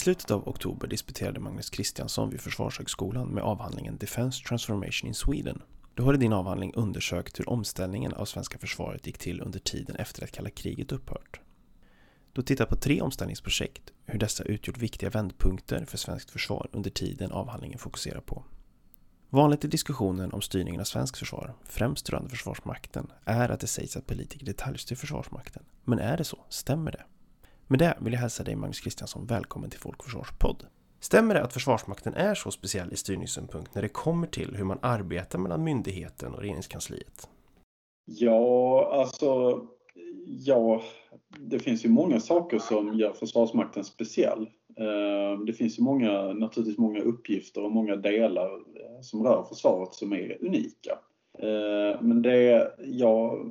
Slutet av oktober disputerade Magnus Kristiansson vid Försvarshögskolan med avhandlingen Defense Transformation in Sweden. Du har i din avhandling undersökt hur omställningen av svenska försvaret gick till under tiden efter att kalla kriget upphört. Du tittar på tre omställningsprojekt, hur dessa utgjort viktiga vändpunkter för svenskt försvar under tiden avhandlingen fokuserar på. Vanligt i diskussionen om styrningen av svenskt försvar, främst rörande Försvarsmakten, är att det sägs att politiker detaljstyr Försvarsmakten. Men är det så? Stämmer det? Med det vill jag hälsa dig Magnus Kristiansson välkommen till Folkförsvarspodd. Stämmer det att Försvarsmakten är så speciell i styrningssynpunkt när det kommer till hur man arbetar mellan myndigheten och regeringskansliet? Ja, alltså, ja, det finns ju många saker som gör Försvarsmakten speciell. Eh, det finns ju många, naturligtvis många uppgifter och många delar eh, som rör försvaret som är unika. Eh, men det jag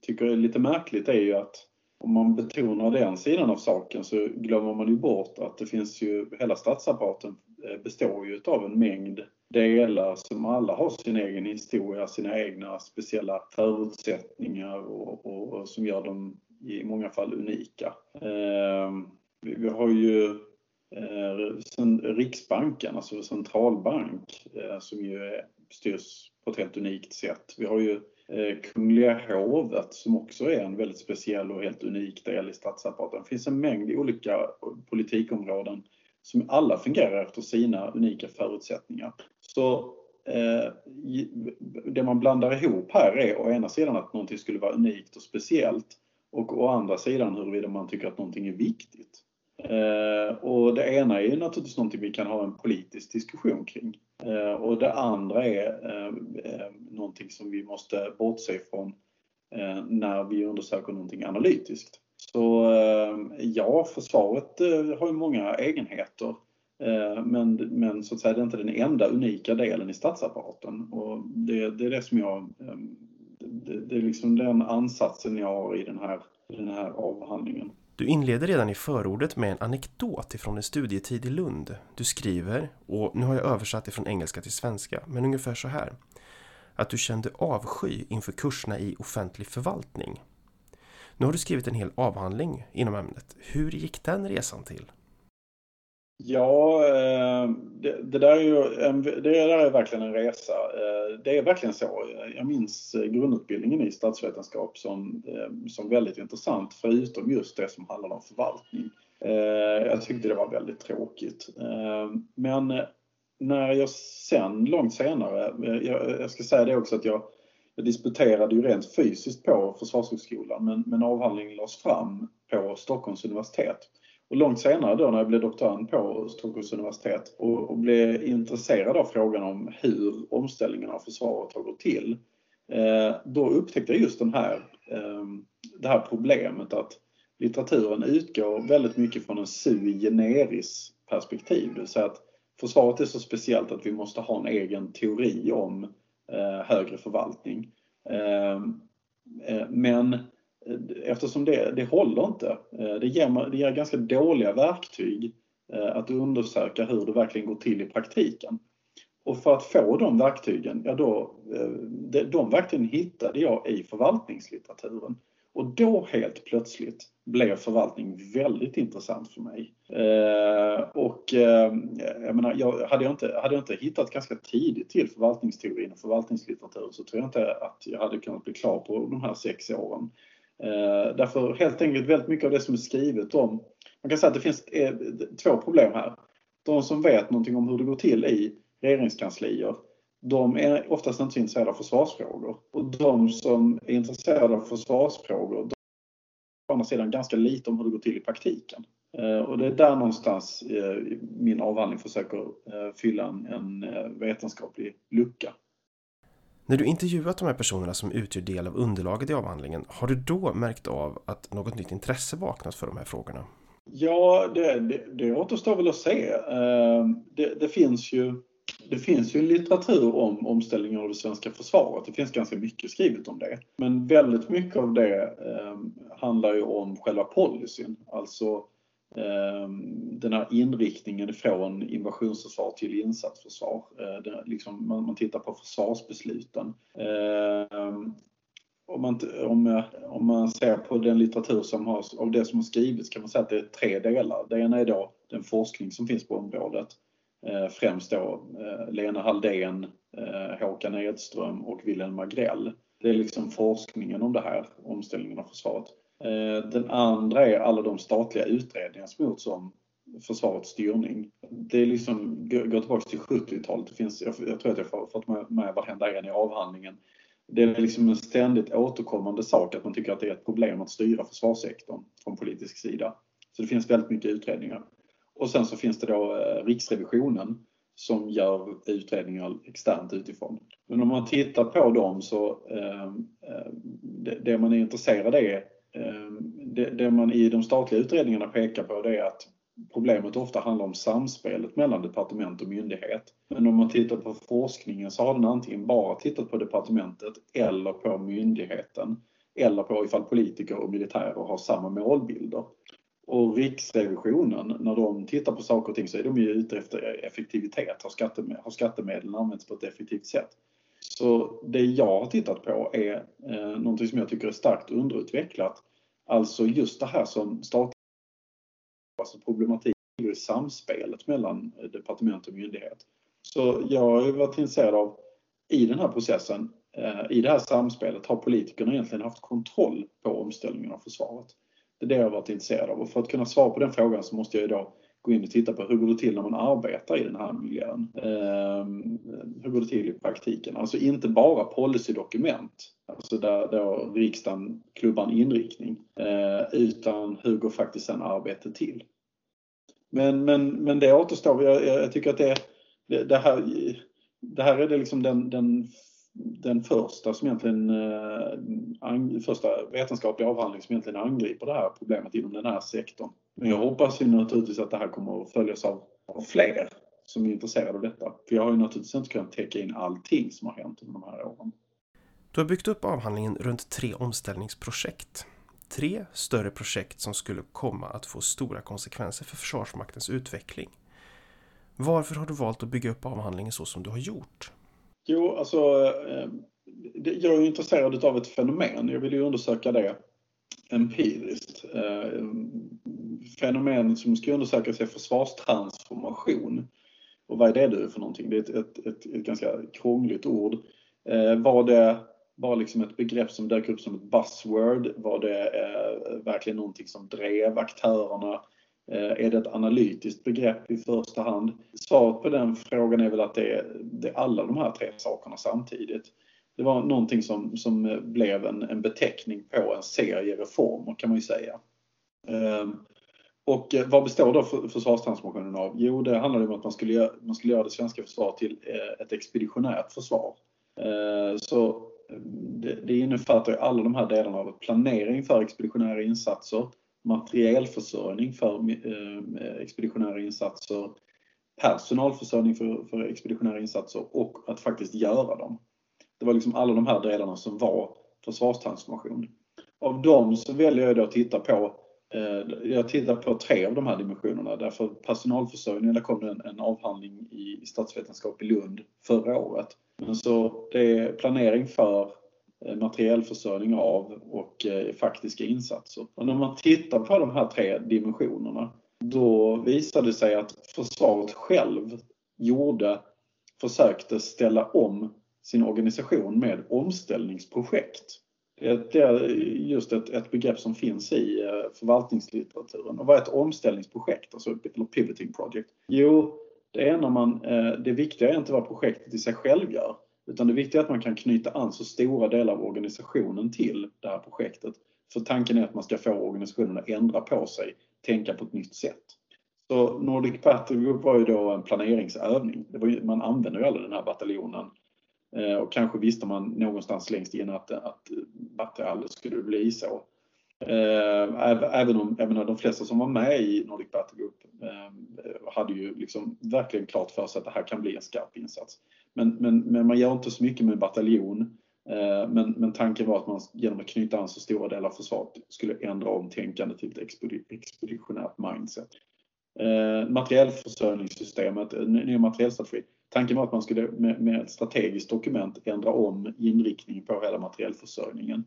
tycker är lite märkligt är ju att om man betonar den sidan av saken så glömmer man ju bort att det finns ju, hela statsapparaten eh, består ju av en mängd delar som alla har sin egen historia, sina egna speciella förutsättningar och, och, och som gör dem i många fall unika. Eh, vi, vi, har ju eh, Riksbanken, alltså centralbank, eh, som ju är, styrs på ett helt unikt sätt. Vi har ju Eh, Kungliga hovet som också är en väldigt speciell och helt unik del i statsapparaten. Det finns en mängd olika politikområden som alla fungerar efter sina unika förutsättningar. Så eh, det man blandar ihop här är å ena sidan att någonting skulle vara unikt och speciellt och å andra sidan huruvida man tycker att någonting är viktigt. Eh, och det ena är naturligtvis någonting vi kan ha en politisk diskussion kring. Eh, och det andra är eh, eh någonting som vi måste bortse ifrån eh, när vi undersöker någonting analytiskt. Så eh, ja, försvaret eh, har ju många egenheter. Eh, men, men så att säga, det är inte den enda unika delen i statsapparaten. Och det, det är det som jag... Det, det är liksom den ansatsen jag har i den här, i den här avhandlingen. Du inleder redan i förordet med en anekdot ifrån en studietid i Lund. Du skriver, och nu har jag översatt det från engelska till svenska, men ungefär så här. Att du kände avsky inför kurserna i offentlig förvaltning. Nu har du skrivit en hel avhandling inom ämnet. Hur gick den resan till? Ja, eh, det, det, där är ju en, det där är verkligen en resa. Eh, det är verkligen så. Jag minns grundutbildningen i statsvetenskap som, eh, som väldigt intressant förutom just det som handlar om förvaltning. Jag tyckte det var väldigt tråkigt. Men när jag sen, långt senare, jag, ska säga det också att jag, jag disputerade ju rent fysiskt på Försvarshögskolan men, men avhandlingen lades fram på Stockholms universitet. Och långt senare då när jag blev doktorand på Stockholms universitet och, och blev intresserad av frågan om hur omställningen av försvaret har gått till. Eh, då upptäckte jag just den här, eh, det här problemet att litteraturen utgår väldigt mycket från en sui generis perspektiv. Det vill säga att försvaret är så speciellt att vi måste ha en egen teori om eh, högre förvaltning. Eh, eh, men eftersom det, det håller inte. Eh, det ger, det ger ganska dåliga verktyg eh, att undersöka hur det verkligen går till i praktiken. Och för att få de verktygen, ja då, eh, de verktygen hittade jag i förvaltningslitteraturen. Och då helt plötsligt blev förvaltning väldigt intressant för mig. och jag menar, jag, hade, jag inte, hade jag inte hittat ganska tidigt till förvaltningsteorin och förvaltningslitteratur så tror jag inte att jag hade kunnat bli klar på de här sex åren. Eh, därför helt enkelt väldigt mycket av det som är skrivet om, man kan säga att det finns eh, två problem här. De som vet någonting om hur det går till i regeringskanslier, de är oftast inte så intresserade av försvarsfrågor. Och de som är intresserade av försvarsfrågor, de å andra sidan ganska lite om hur det går till i praktiken. Eh, och det är där någonstans min avhandling försöker fylla en vetenskaplig lucka. När du intervjuat de här personerna som utgör del av underlaget i avhandlingen, har du då märkt av att något nytt intresse vaknat för de här frågorna? Ja, det, det, det återstår väl att se. Ehm, det, det finns ju det finns ju litteratur om omställningen av det svenska försvaret. Det finns ganska mycket skrivet om det. Men väldigt mycket av det ehm, handlar ju om själva policyn. Alltså Ehm, den här inriktningen från invasionsförsvar till insatsförsvar. Eh, liksom, man, man, tittar på försvarsbesluten. Ehm, om man, om, om man ser på den litteratur som har, av det som har skrivits kan man säga att det är tre delar. Det ena är då den forskning som finns på området. Ehm, främst då eh, Lena Halldén, eh, Håkan Edström och Wilhelm Agrell. Det är liksom forskningen om det här, omställningen av försvaret. Eh, den andra är alla de statliga utredningar som gjorts om försvarets styrning. Det är liksom, går tillbaka till 70-talet. Det finns, jag, tror att jag har fått med, med varenda en i avhandlingen. Det är liksom en ständigt återkommande sak att man tycker att det är ett problem att styra försvarssektorn från politisk sida. Så det finns väldigt mycket utredningar. Och sen så finns det då eh, Riksrevisionen som gör utredningar externt utifrån. Men om man tittar på dem så eh, eh det, det, man är intresserad av är Ehm, det, det, man i de statliga utredningarna pekar på det är att problemet ofta handlar om samspelet mellan departement och myndighet. Men om man tittar på forskningen så har den antingen bara tittat på departementet eller på myndigheten eller på ifall politiker och militärer har samma målbilder. Och Riksrevisionen, när de tittar på saker och ting så är de ju ute efter effektivitet. Har, skattemedel, har skattemedlen använts på ett effektivt sätt? Så det jag har tittat på är eh, någonting som jag tycker är starkt underutvecklat. Alltså just det här som statliga alltså problematik i samspelet mellan eh, departement och myndighet. Så jag har varit intresserad av i den här processen, eh, i det här samspelet, har politikerna egentligen haft kontroll på omställningen av försvaret? Det är det jag har varit intresserad av och för att kunna svara på den frågan så måste jag då gå in och titta på hur går det till när man arbetar i den här miljön? Ehm, hur går det till i praktiken? Alltså inte bara policydokument, alltså där, då riksdagen klubbar en inriktning, eh, utan hur går faktiskt sen arbetet till? Men, men, men det återstår. Jag, jag tycker att det, det, det, här, det här är det liksom den, den den första som egentligen eh, första vetenskapliga avhandling som egentligen angriper det här problemet inom den här sektorn. Men jag hoppas ju naturligtvis att det här kommer att följas av, av fler som är intresserade av detta. För jag har ju naturligtvis inte kunnat täcka in allting som har hänt under de här åren. Du har byggt upp avhandlingen runt tre omställningsprojekt. Tre större projekt som skulle komma att få stora konsekvenser för Försvarsmaktens utveckling. Varför har du valt att bygga upp avhandlingen så som du har gjort? Jo, alltså eh, jag är intresserad av ett fenomen. Jag vill ju undersöka det empiriskt. Eh, fenomen som ska undersökas är försvarstransformation. Och vad är det du för någonting? Det är ett, ett, ett, ett ganska krångligt ord. Eh, var det bara liksom ett begrepp som dök upp som ett buzzword? Var det verkligen någonting som drev aktörerna? Eh, är det ett analytiskt begrepp i första hand? Svaret på den frågan är väl att det är, det är alla de här tre sakerna samtidigt. Det var någonting som, som blev en, en beteckning på en serie reformer kan man ju säga. Ehm, och eh, vad består då försvarstransformationen av? Jo, det handlar om att man skulle, göra, man skulle göra det svenska försvaret till eh, ett expeditionärt försvar. Ehm, så det, det innefattar alla de här delarna av planering för expeditionära insatser, materielförsörjning för eh, expeditionära insatser, personalförsörjning för, för expeditionära insatser och att faktiskt göra dem. Det var liksom alla de här delarna som var försvarstransformation. Av dem så väljer jag då att titta på eh, jag tittar på tre av de här dimensionerna därför personalförsörjning, där kom det en, en avhandling i statsvetenskap i Lund förra året. Men så det är planering för Eh, materiellförsörjning av och eh, faktiska insatser. Och när man tittar på de här tre dimensionerna då visade det sig att försvaret själv gjorde, försökte ställa om sin organisation med omställningsprojekt. Det är just ett, ett begrepp som finns i eh, förvaltningslitteraturen. Och vad är ett omställningsprojekt, alltså eller pivoting project? Jo, det är när man, det viktiga är inte vad projektet i sig själv gör, utan det viktiga är att man kan knyta an så stora delar av organisationen till det här projektet. För tanken är att man ska få organisationen att ändra på sig, tänka på ett nytt sätt. Så Nordic Battle Group var ju då en planeringsövning. Ju, man använde ju aldrig den här bataljonen. Eh, och kanske visste man någonstans längst in att, att, att det aldrig skulle bli så. Eh, även om jag menar, de flesta som var med i Nordic Battle Group eh, hade ju liksom verkligen klart för sig att det här kan bli en skarp insats. Men, men, men man gör inte så mycket med bataljon. Eh, men, men tanken var att man genom att knyta an så stora delar av försvaret skulle ändra om tänkandet till ett expeditionärt mindset. Eh, Materiellförsörjningssystemet, eh, ny materiellstrategi. Tanken var att man skulle med, med ett strategiskt dokument ändra om inriktning på hela materiellförsörjningen.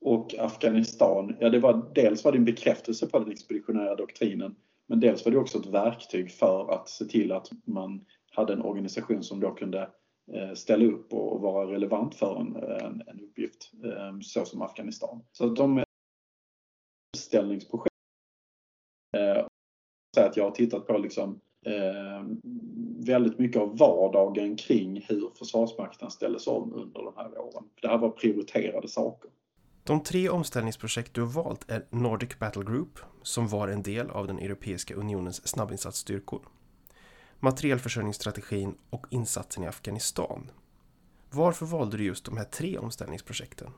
Och Afghanistan, ja det var dels var det en bekräftelse på den expeditionära doktrinen men dels var det också ett verktyg för att se till att man hade en organisation som då kunde Eh, ställa upp och vara relevant för en, eh, en, en uppgift eh, så som Afghanistan. Så de omställningsprojekt så att jag har tittat på liksom väldigt mycket av vardagen kring hur Försvarsmakten ställdes om under de här åren. Det här var prioriterade saker. De tre omställningsprojekt du har valt är Nordic Battle Group, som var en del av den Europeiska unionens snabbinsatsstyrkor, materielförsörjningsstrategin och insatsen i Afghanistan. Varför valde du just de här tre omställningsprojekten?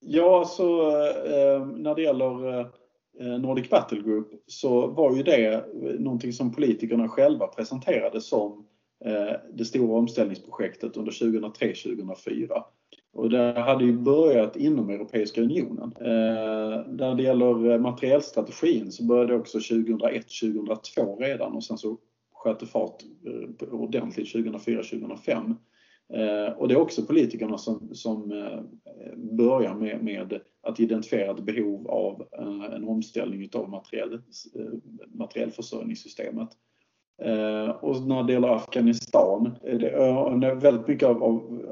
Ja, så eh, när det gäller eh, Nordic Battle Group så var ju det någonting som politikerna själva presenterade som eh, det stora omställningsprojektet under 2003-2004. Och det hade ju börjat inom Europeiska unionen. Eh, när det gäller eh, materiellstrategin så började det också 2001-2002 redan och sen så sköt fart eh, ordentligt 2004-2005. Eh, och det är också politikerna som, som eh, börjar med, med, att identifiera ett behov av en omställning utav materiell, materiellförsörjningssystemet. Och när det gäller Afghanistan, är det, väldigt mycket av, av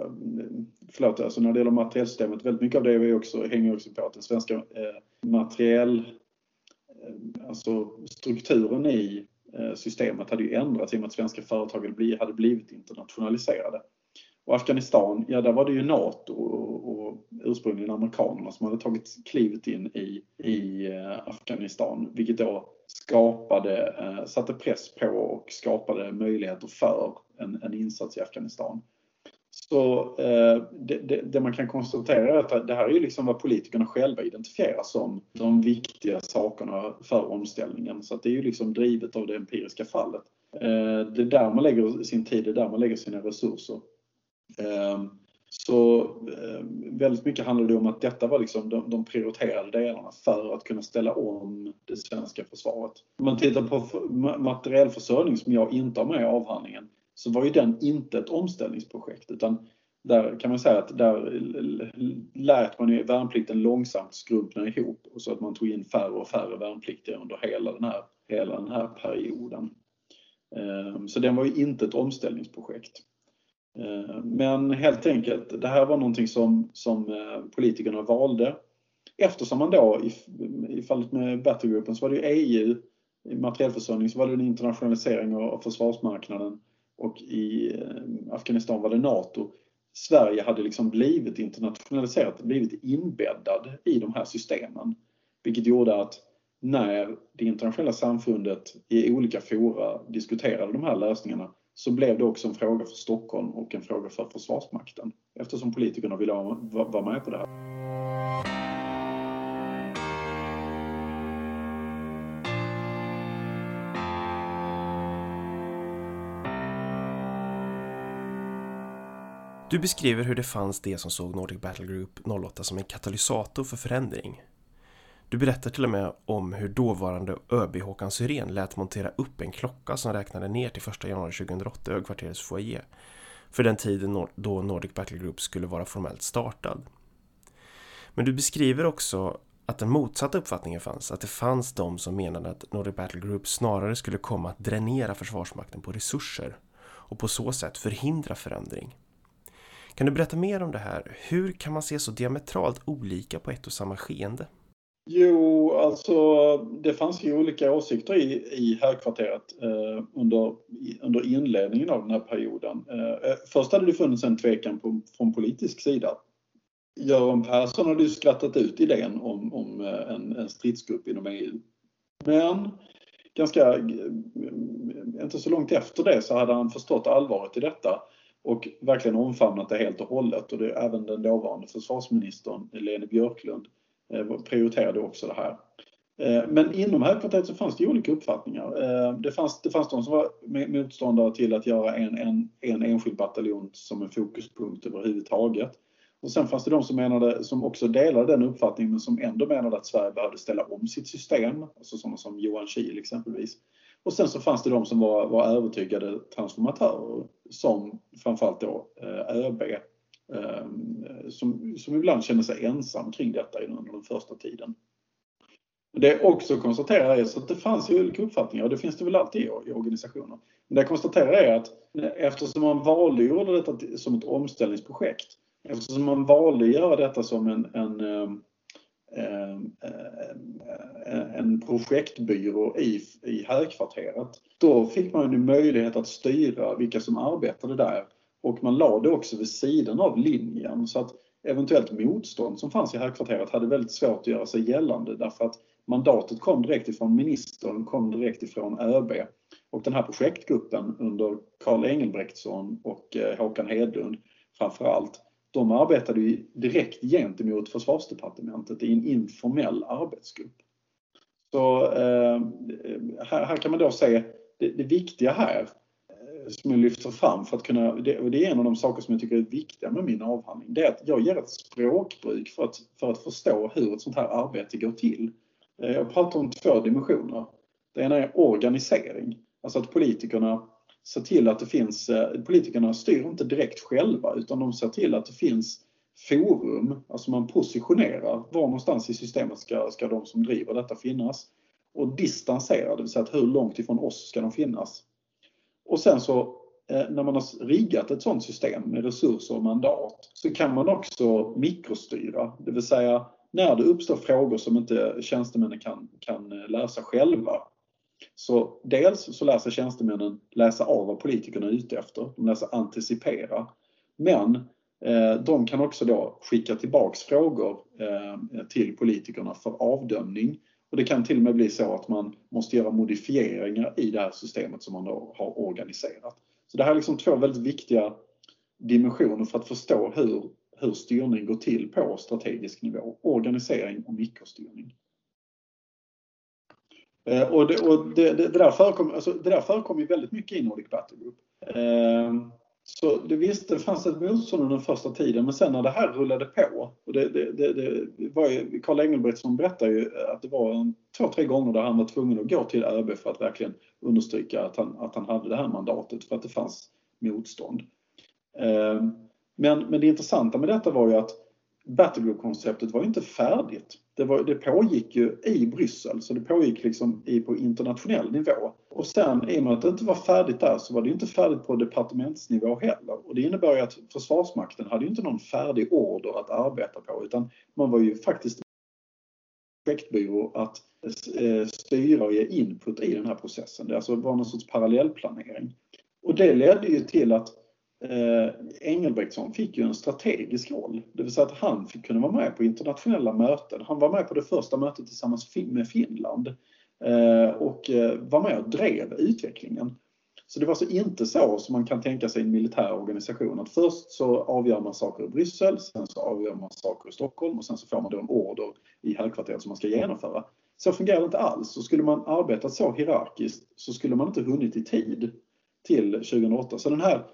förlåt, alltså när det gäller materiellsystemet, väldigt mycket av det är också, hänger också på att den svenska eh, materiell, alltså strukturen i Eh, systemet hade ju ändrats i och med att svenska företag hade blivit internationaliserade. Och Afghanistan, ja där var det ju NATO och, och ursprungligen amerikanerna som hade tagit klivet in i, i eh, Afghanistan, vilket då skapade, eh, satte press på och skapade möjligheter för en, en insats i Afghanistan. Så eh, det, det, det, man kan konstatera är att det här är ju liksom vad politikerna själva identifierar som de viktiga sakerna för omställningen. Så att det är ju liksom drivet av det empiriska fallet. Eh, det är där man lägger sin tid, det är där man lägger sina resurser. Eh, så eh, väldigt mycket handlar det om att detta var liksom de, de prioriterade delarna för att kunna ställa om det svenska försvaret. Om man tittar på materiellförsörjning som jag inte har med i avhandlingen så var ju den inte ett omställningsprojekt utan där kan man säga att där lät man ju värnplikten långsamt skrumpna ihop och så att man tog in färre och färre värnpliktiga under hela den här, hela den här perioden. Ehm, så den var ju inte ett omställningsprojekt. Ehm, men helt enkelt, det här var någonting som, som eh, politikerna valde. Eftersom man då, i, i fallet med Battlegroupen så var det ju EU, i materiellförsörjning så var det en internationalisering av försvarsmarknaden och i eh, Afghanistan var det NATO. Sverige hade liksom blivit internationaliserat, blivit inbäddad i de här systemen. Vilket gjorde att när det internationella samfundet i olika fora diskuterade de här lösningarna så blev det också en fråga för Stockholm och en fråga för Försvarsmakten eftersom politikerna ville vara med på det här. Du beskriver hur det fanns det som såg Nordic Battle Group 08 som en katalysator för förändring. Du berättar till och med om hur dåvarande ÖB Håkan Syrén lät montera upp en klocka som räknade ner till 1 januari 2008 i högkvarterets foyer för den tiden då Nordic Battle Group skulle vara formellt startad. Men du beskriver också att den motsatta uppfattningen fanns, att det fanns de som menade att Nordic Battle Group snarare skulle komma att dränera Försvarsmakten på resurser och på så sätt förhindra förändring. Kan du berätta mer om det här? Hur kan man se så diametralt olika på ett och samma skeende? Jo, alltså det fanns ju olika åsikter i, i högkvarteret eh, under, under inledningen av den här perioden. Eh, eh, först hade det funnits en tvekan på, från politisk sida. Göran Persson hade ju skrattat ut idén om, om eh, en, en stridsgrupp inom EU. Men ganska, eh, inte så långt efter det så hade han förstått allvaret i detta och verkligen omfamnat det helt och hållet. Och det är även den dåvarande försvarsministern Lene Björklund eh, prioriterade också det här. Eh, men inom högkvarteret så fanns det olika uppfattningar. Eh, det fanns, det fanns de som var motståndare till att göra en, en, en enskild bataljon som en fokuspunkt överhuvudtaget. Och sen fanns det de som, menade, som också delade den uppfattningen men som ändå menade att Sverige behövde ställa om sitt system. Alltså sådana som Johan Kiel exempelvis. Och sen så fanns det de som var, var övertygade transformatörer som framförallt då eh, ÖB eh, som, som ibland kände sig ensam kring detta under den första tiden. Det jag också konstaterar är så att det fanns ju olika uppfattningar och det finns det väl alltid i, organisationer. Men det jag konstaterar är att eftersom man valde att göra detta som ett omställningsprojekt Eftersom man valde att göra detta som en, en, ehm, Ehm, eh, en, projektbyrå i, i högkvarteret. Då fick man ju möjlighet att styra vilka som arbetade där och man lade det också vid sidan av linjen så att eventuellt motstånd som fanns i högkvarteret hade väldigt svårt att göra sig gällande därför att mandatet kom direkt ifrån ministern, kom direkt ifrån ÖB. Och den här projektgruppen under Karl Engelbrektsson och eh, Håkan Hedlund framförallt de arbetade ju direkt gentemot försvarsdepartementet i en informell arbetsgrupp. Så eh, här, här, kan man då se det, det viktiga här eh, som jag lyfter fram för att kunna, det, och det är en av de saker som jag tycker är viktiga med min avhandling, det är att jag ger ett språkbruk för att, för att förstå hur ett sånt här arbete går till. Eh, jag pratar om två dimensioner. Det ena är organisering, alltså att politikerna se till att det finns, eh, politikerna styr inte direkt själva utan de ser till att det finns forum, alltså man positionerar var någonstans i systemet ska, ska de som driver detta finnas och distansera, det vill säga att hur långt ifrån oss ska de finnas. Och sen så eh, när man har riggat ett sådant system med resurser och mandat så kan man också mikrostyra, det vill säga när det uppstår frågor som inte tjänstemännen kan, kan eh, lösa själva så dels så lär sig tjänstemännen läsa av vad politikerna är ute efter. De lär sig anticipera. Men eh, de kan också då skicka tillbaks frågor eh, till politikerna för avdömning. Och det kan till och med bli så att man måste göra modifieringar i det här systemet som man då har organiserat. Så det här är liksom två väldigt viktiga dimensioner för att förstå hur, hur styrning går till på strategisk nivå. Organisering och mikrostyrning. Eh, och det, och det, det, det där förekom, alltså, det där förekom ju väldigt mycket i Nordic Battle Group. Eh, så det visst, det fanns ett motstånd under den första tiden men sen när det här rullade på och det, det, det, det var ju, Karl Engelbrektsson berättade ju att det var en, två, tre gånger där han var tvungen att gå till ÖB för att verkligen understryka att han, att han hade det här mandatet för att det fanns motstånd. Eh, men, men det intressanta med detta var ju att Battlegroup-konceptet var inte färdigt. Det, var, det pågick ju i Bryssel, så det pågick liksom i, på internationell nivå. Och sen i och med att det inte var färdigt där så var det inte färdigt på departementsnivå heller. Och det innebär ju att Försvarsmakten hade inte någon färdig order att arbeta på utan man var ju faktiskt projektbyrå att eh, styra och ge input i den här processen. Det alltså var någon sorts parallellplanering. Och det ledde ju till att eh, Engelbrektsson fick ju en strategisk roll. Det vill säga att han fick kunna vara med på internationella möten. Han var med på det första mötet tillsammans med Finland eh, och eh, var med och drev utvecklingen. Så det var alltså inte så som man kan tänka sig i en militär organisation att först så avgör man saker i Bryssel, sen så avgör man saker i Stockholm och sen så får man då en order i högkvarteret som man ska genomföra. Så fungerar det inte alls. och skulle man arbetat så hierarkiskt så skulle man inte hunnit i tid till 2008. Så den här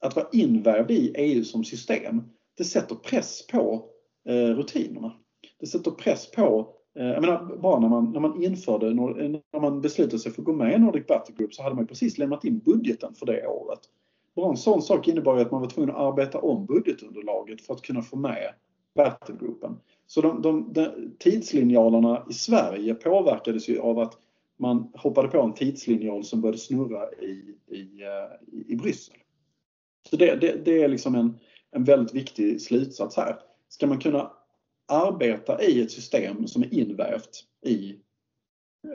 att vara invävd i EU som system, det sätter press på eh, rutinerna. Det sätter press på eh, jag menar, bara när man, när man införde, när man beslutade sig för att gå med i Nordic Battle Group så hade man precis lämnat in budgeten för det året. Bara en sån sak innebar ju att man var tvungen att arbeta om budgetunderlaget för att kunna få med Battlegroupen. Så de, de, de, tidslinjalerna i Sverige påverkades ju av att man hoppade på en tidslinjal som började snurra i, i, eh, i Bryssel. Så det, det, det är liksom en, en väldigt viktig slutsats här. Ska man kunna arbeta i ett system som är invävt i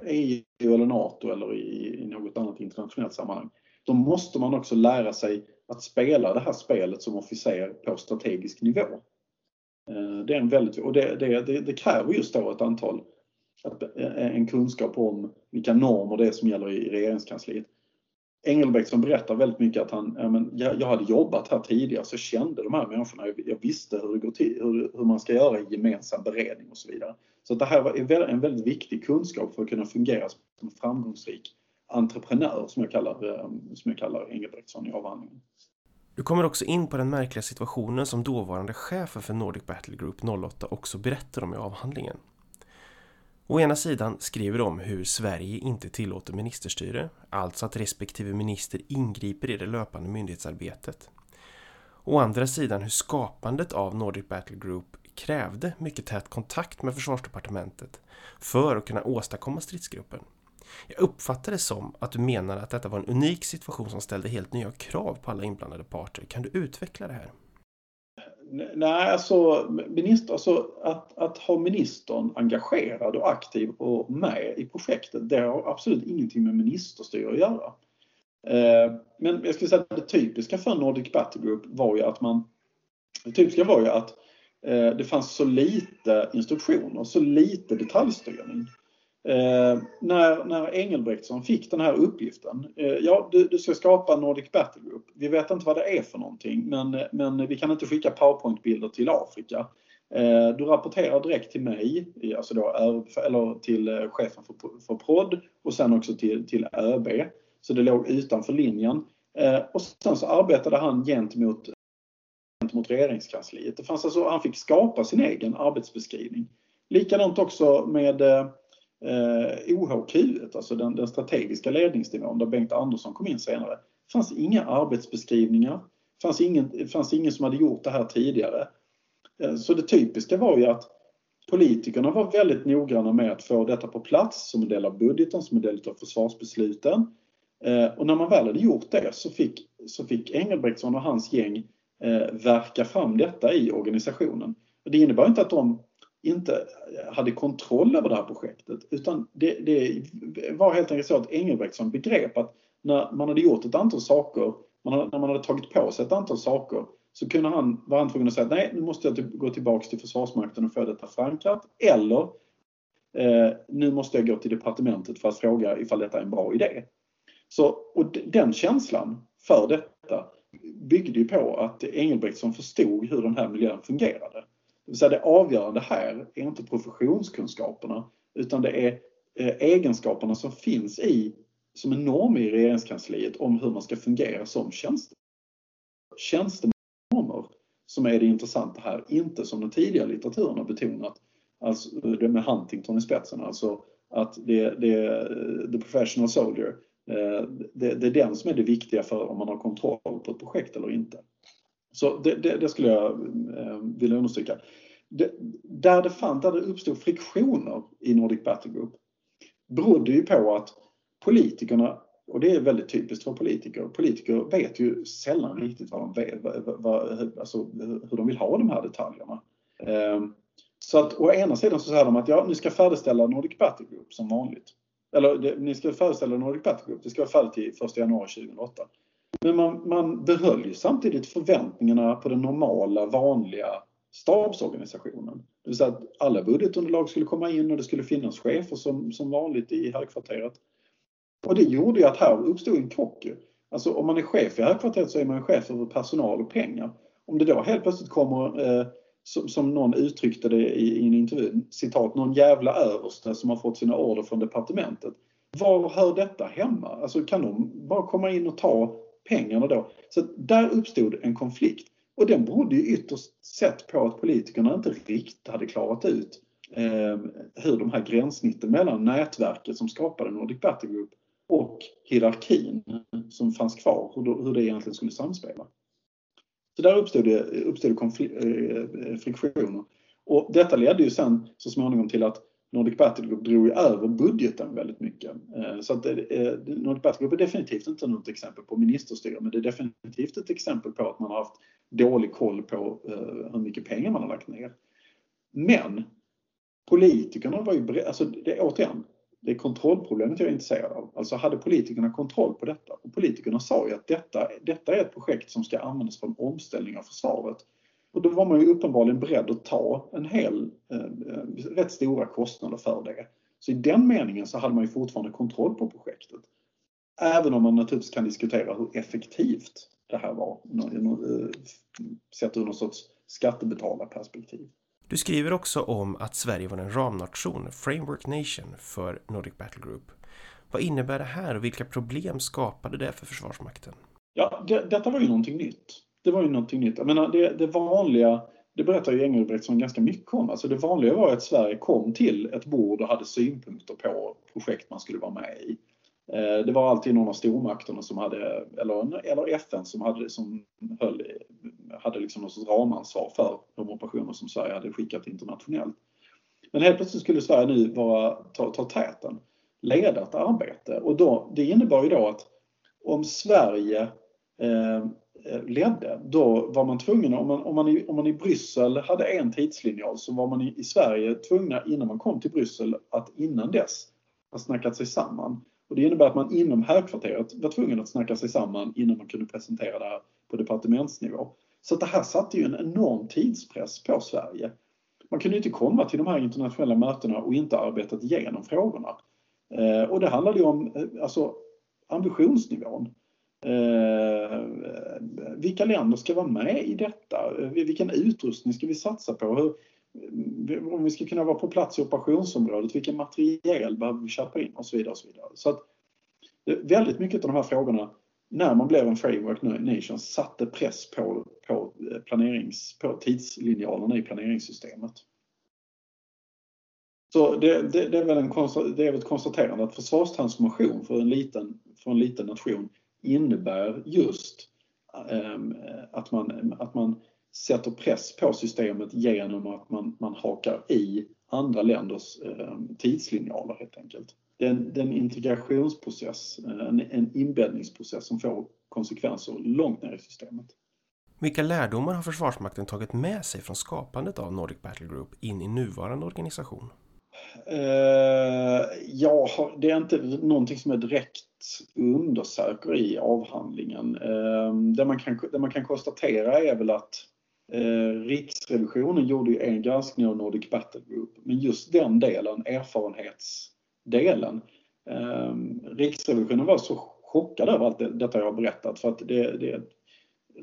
EU eller NATO eller i, i något annat internationellt sammanhang, då måste man också lära sig att spela det här spelet som officer på strategisk nivå. Eh, det är en väldigt, och det, det, det, det kräver just då ett antal, eh, en kunskap om vilka normer det är som gäller i regeringskansliet. Engelbrektsson berättar väldigt mycket att han, ja, men jag, jag hade jobbat här tidigare så jag kände de här människorna. Jag, jag visste hur det går till, hur, hur, man ska göra i gemensam beredning och så vidare. Så det här var en väldigt viktig kunskap för att kunna fungera som en framgångsrik entreprenör som jag kallar, eh, som jag kallar Engelbrektsson i avhandlingen. Du kommer också in på den märkliga situationen som dåvarande chefen för Nordic Battle Group 08 också berättar om i avhandlingen. Å ena sidan skriver de hur Sverige inte tillåter ministerstyre, alltså att respektive minister ingriper i det löpande myndighetsarbetet. Å andra sidan hur skapandet av Nordic Battle Group krävde mycket tät kontakt med försvarsdepartementet för att kunna åstadkomma stridsgruppen. Jag uppfattar det som att du menar att detta var en unik situation som ställde helt nya krav på alla inblandade parter. Kan du utveckla det här? Nej, alltså, minister, alltså att, att ha ministern engagerad och aktiv och med i projektet, det har absolut ingenting med ministerstyre att göra. Eh, men jag skulle säga att det typiska för Nordic Battle Group var ju att man, det typiska var ju att eh, det fanns så lite instruktioner, så lite detaljstyrning. Eh, när, när Engelbrektsson fick den här uppgiften. Eh, ja, du, du, ska skapa Nordic Battle Group. Vi vet inte vad det är för någonting men, men vi kan inte skicka powerpointbilder till Afrika. Eh, du rapporterar direkt till mig, alltså då, eller till eh, chefen för, för prod och sen också till, till ÖB. Så det låg utanför linjen. Eh, och sen så arbetade han gentemot, gentemot regeringskansliet. Det fanns alltså, han fick skapa sin egen arbetsbeskrivning. Likadant också med eh, eh, OHQ, alltså den, den, strategiska ledningsnivån där Bengt Andersson kom in senare. Det fanns inga arbetsbeskrivningar. Det fanns ingen, fanns ingen som hade gjort det här tidigare. Eh, så det typiska var ju att politikerna var väldigt noggranna med att få detta på plats som en del av budgeten, som en del av försvarsbesluten. Eh, och när man väl hade gjort det så fick, så fick Engelbrektsson och hans gäng eh, verka fram detta i organisationen. Det innebar inte att de inte eh, hade kontroll över det här projektet utan det, det var helt enkelt så att Engelbrektsson begrep att när man hade gjort ett antal saker, man hade, när man hade tagit på sig ett antal saker så kunde han, var han tvungen att säga att nej, nu måste jag typ gå tillbaks till Försvarsmakten och få detta förankrat eller eh, nu måste jag gå till departementet för att fråga ifall detta är en bra idé. Så, och den känslan för detta byggde ju på att Engelbrektsson förstod hur den här miljön fungerade. Det vill säga det avgörande här är inte professionskunskaperna utan det är eh, egenskaperna som finns i, som en norm i regeringskansliet om hur man ska fungera som tjänsteman. Tjänstenormer som är det intressanta här, inte som den tidigare litteraturen har betonat, alltså det med Huntington i spetsen, alltså att det, det är the professional soldier. Eh, det, det är den som är det viktiga för om man har kontroll på ett projekt eller inte. Så det, det, det skulle jag eh, vilja understryka. Det, där, det fann, där det uppstod friktioner i Nordic Battle Group berodde ju på att politikerna, och det är väldigt typiskt för politiker, politiker vet ju sällan riktigt vad de vet, vad, vad, alltså, hur de vill ha de här detaljerna. Eh, så att å ena sidan så säger de att ja, ni ska färdigställa Nordic Battle Group som vanligt. Eller det, ni ska färdigställa Nordic Battle Group, det ska vara färdigt till 1 januari 2008. Men man, man behöll ju samtidigt förväntningarna på den normala, vanliga stabsorganisationen. Det vill säga att alla budgetunderlag skulle komma in och det skulle finnas chefer som, som vanligt i högkvarteret. Och det gjorde ju att här uppstod en krock. Alltså om man är chef i högkvarteret så är man chef över personal och pengar. Om det då helt plötsligt kommer, eh, som, som, någon uttryckte det i, i en intervju, citat, någon jävla överste som har fått sina order från departementet. Var hör detta hemma? Alltså kan de bara komma in och ta pengarna då. Så där uppstod en konflikt. Och den berodde ju ytterst sett på att politikerna inte riktigt hade klarat ut eh, hur de här gränssnitten mellan nätverket som skapade Nordic Battle Group och hierarkin som fanns kvar, hur, hur det egentligen skulle samspela. Så där uppstod det, uppstod det eh, friktioner. Och detta ledde ju sen så småningom till att Nordic Battle Group drog ju över budgeten väldigt mycket. Eh, så att eh, eh, Nordic Battle Group är definitivt inte något exempel på ministerstyre men det är definitivt ett exempel på att man har haft dålig koll på hur mycket pengar man har lagt ner. Men politikerna var ju beredda, alltså det, återigen, det är kontrollproblemet jag är intresserad av. Alltså hade politikerna kontroll på detta? Och politikerna sa ju att detta, detta är ett projekt som ska användas för en omställning av försvaret. Och då var man ju uppenbarligen beredd att ta en hel, eh, rätt stora kostnader för det. Så i den meningen så hade man ju fortfarande kontroll på projektet. Även om man naturligtvis kan diskutera hur effektivt det här var, sett ur någon sorts skattebetalarperspektiv. Du skriver också om att Sverige var en ramnation, Framework Nation, för Nordic Battle Group. Vad innebär det här och vilka problem skapade det för Försvarsmakten? Ja, det, detta var ju någonting nytt. Det var ju någonting nytt. Jag menar, det, det vanliga, det berättar ju Engelbrektsson ganska mycket om. Alltså det vanliga var att Sverige kom till ett bord och hade synpunkter på projekt man skulle vara med i. Eh, det var alltid någon av stormakterna som hade, eller, eller FN som hade, som höll, hade liksom något ramansvar för de operationer som Sverige hade skickat internationellt. Men helt plötsligt skulle Sverige nu vara, ta, ta täten, leda ett arbete och då, det innebar ju då att om Sverige eh, Eh, ledde, då var man tvungen, om man, om, man i, om man i Bryssel hade en tidslinjal så var man i, i Sverige tvungna innan man kom till Bryssel att innan dess ha snackat sig samman. Och det innebär att man inom högkvarteret var tvungen att snacka sig samman innan man kunde presentera det här på departementsnivå. Så det här satte ju en enorm tidspress på Sverige. Man kunde inte komma till de här internationella mötena och inte arbetat igenom frågorna. Eh, och det handlade ju om eh, alltså, ambitionsnivån. Eh, vilka länder ska vara med i detta? Eh, vilken utrustning ska vi satsa på? Hur, eh, om vi ska kunna vara på plats i operationsområdet, vilken materiel behöver vi köpa in och så vidare. Och så vidare. Så att, eh, väldigt mycket av de här frågorna, när man blev en framework nation, satte press på, på, planerings, på tidslinjalerna i planeringssystemet. Så det, det, det, är väl en, det är väl ett konstaterande att försvarstransformation för en liten, för en liten nation innebär just ehm, att, man, att man sätter press på systemet genom att man, man hakar i andra länders eh, tidslinjaler helt enkelt. Det är en, det är en integrationsprocess, en, en inbäddningsprocess som får konsekvenser långt ner i systemet. Vilka lärdomar har Försvarsmakten tagit med sig från skapandet av Nordic Battle Group in i nuvarande organisation? Eh, uh, ja, det är inte någonting som jag direkt undersöker i avhandlingen. Uh, det, man kan, det man kan konstatera är väl att uh, Riksrevisionen gjorde ju en granskning av Nordic Battle Group, men just den delen, erfarenhetsdelen, Riksrevisionen var så chockad över allt det, detta jag har berättat för att det, det,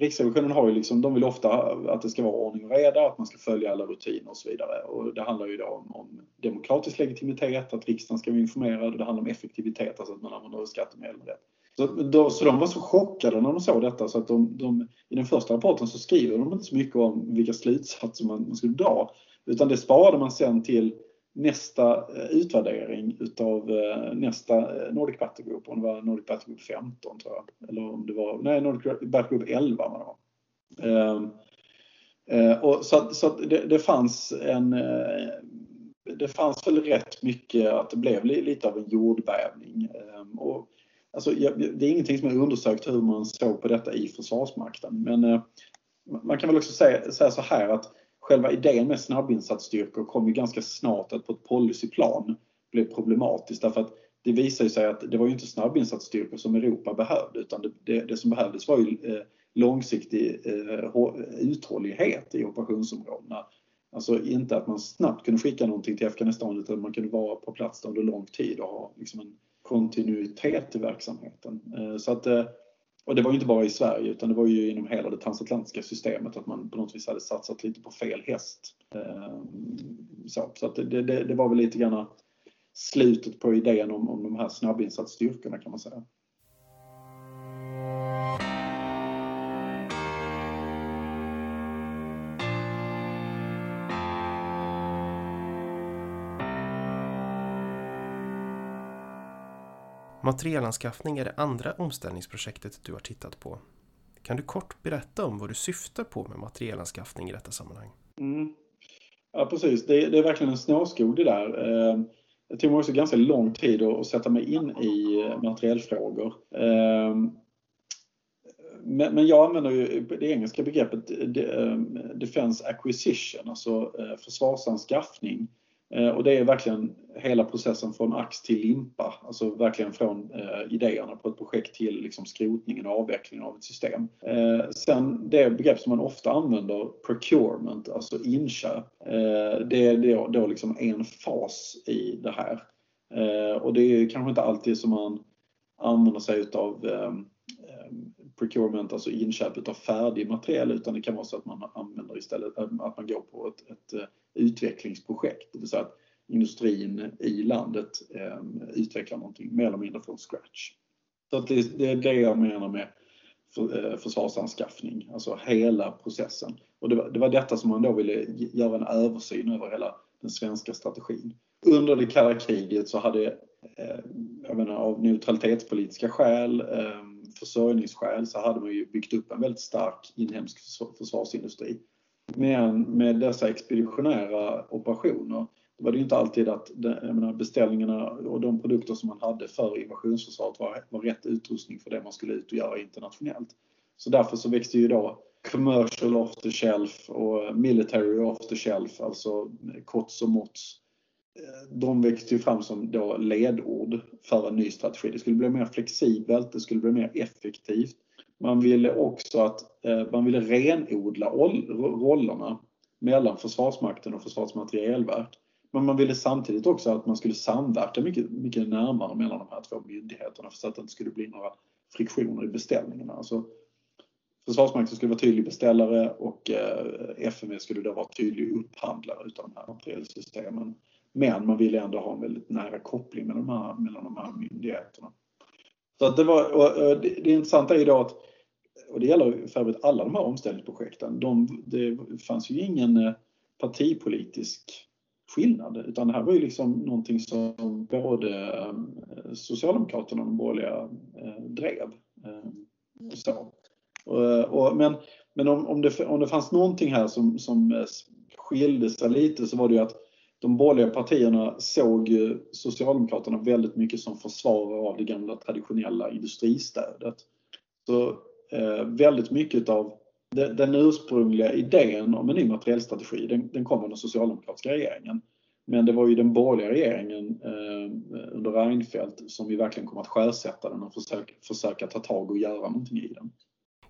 Riksrevisionen har ju liksom, de vill ofta att det ska vara ordning och reda, att man ska följa alla rutiner och så vidare. Och det handlar ju då om, om demokratisk legitimitet, att riksdagen ska vara informerad och det handlar om effektivitet, alltså att man använder skattemedel rätt. Så, då, så de var så chockade när de såg detta så att de, de, i den första rapporten så skriver de inte så mycket om vilka slutsatser man, man skulle dra. Utan det sparade man sen till nästa eh, utvärdering utav eh, nästa eh, Nordic Battle Group, om det var Nordic Battle Group 15 tror jag. Eller om det var, nej Nordic Battle Group 11 var det var. Ehm, och så så det, det, fanns en det fanns väl rätt mycket att det blev lite av en jordbävning. Ehm, och, alltså, det är ingenting som är undersökt hur man såg på detta i Försvarsmakten men man kan väl också säga, säga så här att själva idén med snabbinsatsstyrkor kom ju ganska snart att på ett policyplan bli problematiskt därför att det visade sig att det var ju inte snabbinsatsstyrkor som Europa behövde utan det, det, det som behövdes var ju eh, långsiktig eh, uthållighet i operationsområdena. Alltså inte att man snabbt kunde skicka någonting till Afghanistan utan att man kunde vara på plats under lång tid och ha liksom en kontinuitet i verksamheten. Eh, så att eh, och det var ju inte bara i Sverige utan det var ju inom hela det transatlantiska systemet att man på något vis hade satsat lite på fel häst. Ehm, så, så att det, det, det var väl lite grann slutet på idén om, om de här snabbinsatsstyrkorna kan man säga. Materielanskaffning är det andra omställningsprojektet du har tittat på. Kan du kort berätta om vad du syftar på med materielanskaffning i detta sammanhang? Mm. Ja precis, det är, det är, verkligen en snårskog det där. Eh, det tog mig också ganska lång tid att sätta mig in i materielfrågor. Eh, men, men jag använder ju det engelska begreppet eh, Defense Acquisition, alltså försvarsanskaffning Eh, och det är verkligen hela processen från ax till limpa, alltså verkligen från eh, idéerna på ett projekt till liksom skrotningen och avvecklingen av ett system. Eh, sen det begrepp som man ofta använder, procurement, alltså inköp, eh, det är då, då liksom en fas i det här. Eh, och det är kanske inte alltid som man använder sig utav eh, eh procurement, alltså inköp av färdig material utan det kan vara så att man använder istället, äh, att man går på ett, ett äh, utvecklingsprojekt. Det vill säga att industrin i landet eh, utvecklar någonting mer eller mindre från scratch. Så att det, det är det jag menar med för, eh, försvarsanskaffning, alltså hela processen. Och det var, det var detta som man då ville göra en översyn över hela den svenska strategin. Under det kalla kriget så hade, eh, jag menar, av neutralitetspolitiska skäl, eh, försörjningsskäl, så hade man ju byggt upp en väldigt stark inhemsk försvarsindustri. Men med dessa expeditionära operationer var det inte alltid att menar, beställningarna och de produkter som man hade för invasionsförsvaret var, var rätt utrustning för det man skulle ut och göra internationellt. Så därför så växte ju då commercial off the shelf och military off the shelf, alltså kots och MOTS. De växte ju fram som då ledord för en ny strategi. Det skulle bli mer flexibelt, det skulle bli mer effektivt. Man ville också att eh, man ville renodla rollerna mellan Försvarsmakten och Försvarets materielverk. Men man ville samtidigt också att man skulle samverka mycket, mycket närmare mellan de här två myndigheterna så att det inte skulle bli några friktioner i beställningarna. Alltså, Försvarsmakten skulle vara tydlig beställare och eh, FMV skulle då vara tydlig upphandlare utav de här materielsystemen. Men man ville ändå ha en väldigt nära koppling mellan de här, mellan de här myndigheterna. Så att det, var, och, det, det intressanta är ju då att, och det gäller för övrigt alla de här omställningsprojekten, de, det fanns ju ingen eh, partipolitisk skillnad. Utan det här var ju liksom någonting som både eh, Socialdemokraterna och de borgerliga eh, drev. Så. Men men om, om, det, om det fanns någonting här som, som skilde sig lite så var det ju att de borgerliga partierna såg Socialdemokraterna väldigt mycket som försvarare av det gamla traditionella industristödet. Så eh, väldigt mycket av den ursprungliga idén om en ny materiellstrategi den, den kom under socialdemokratiska regeringen. Men det var ju den borgerliga regeringen eh, under Reinfeldt som vi verkligen kom att sjösätta den och försöka, försöka ta tag och göra någonting i den.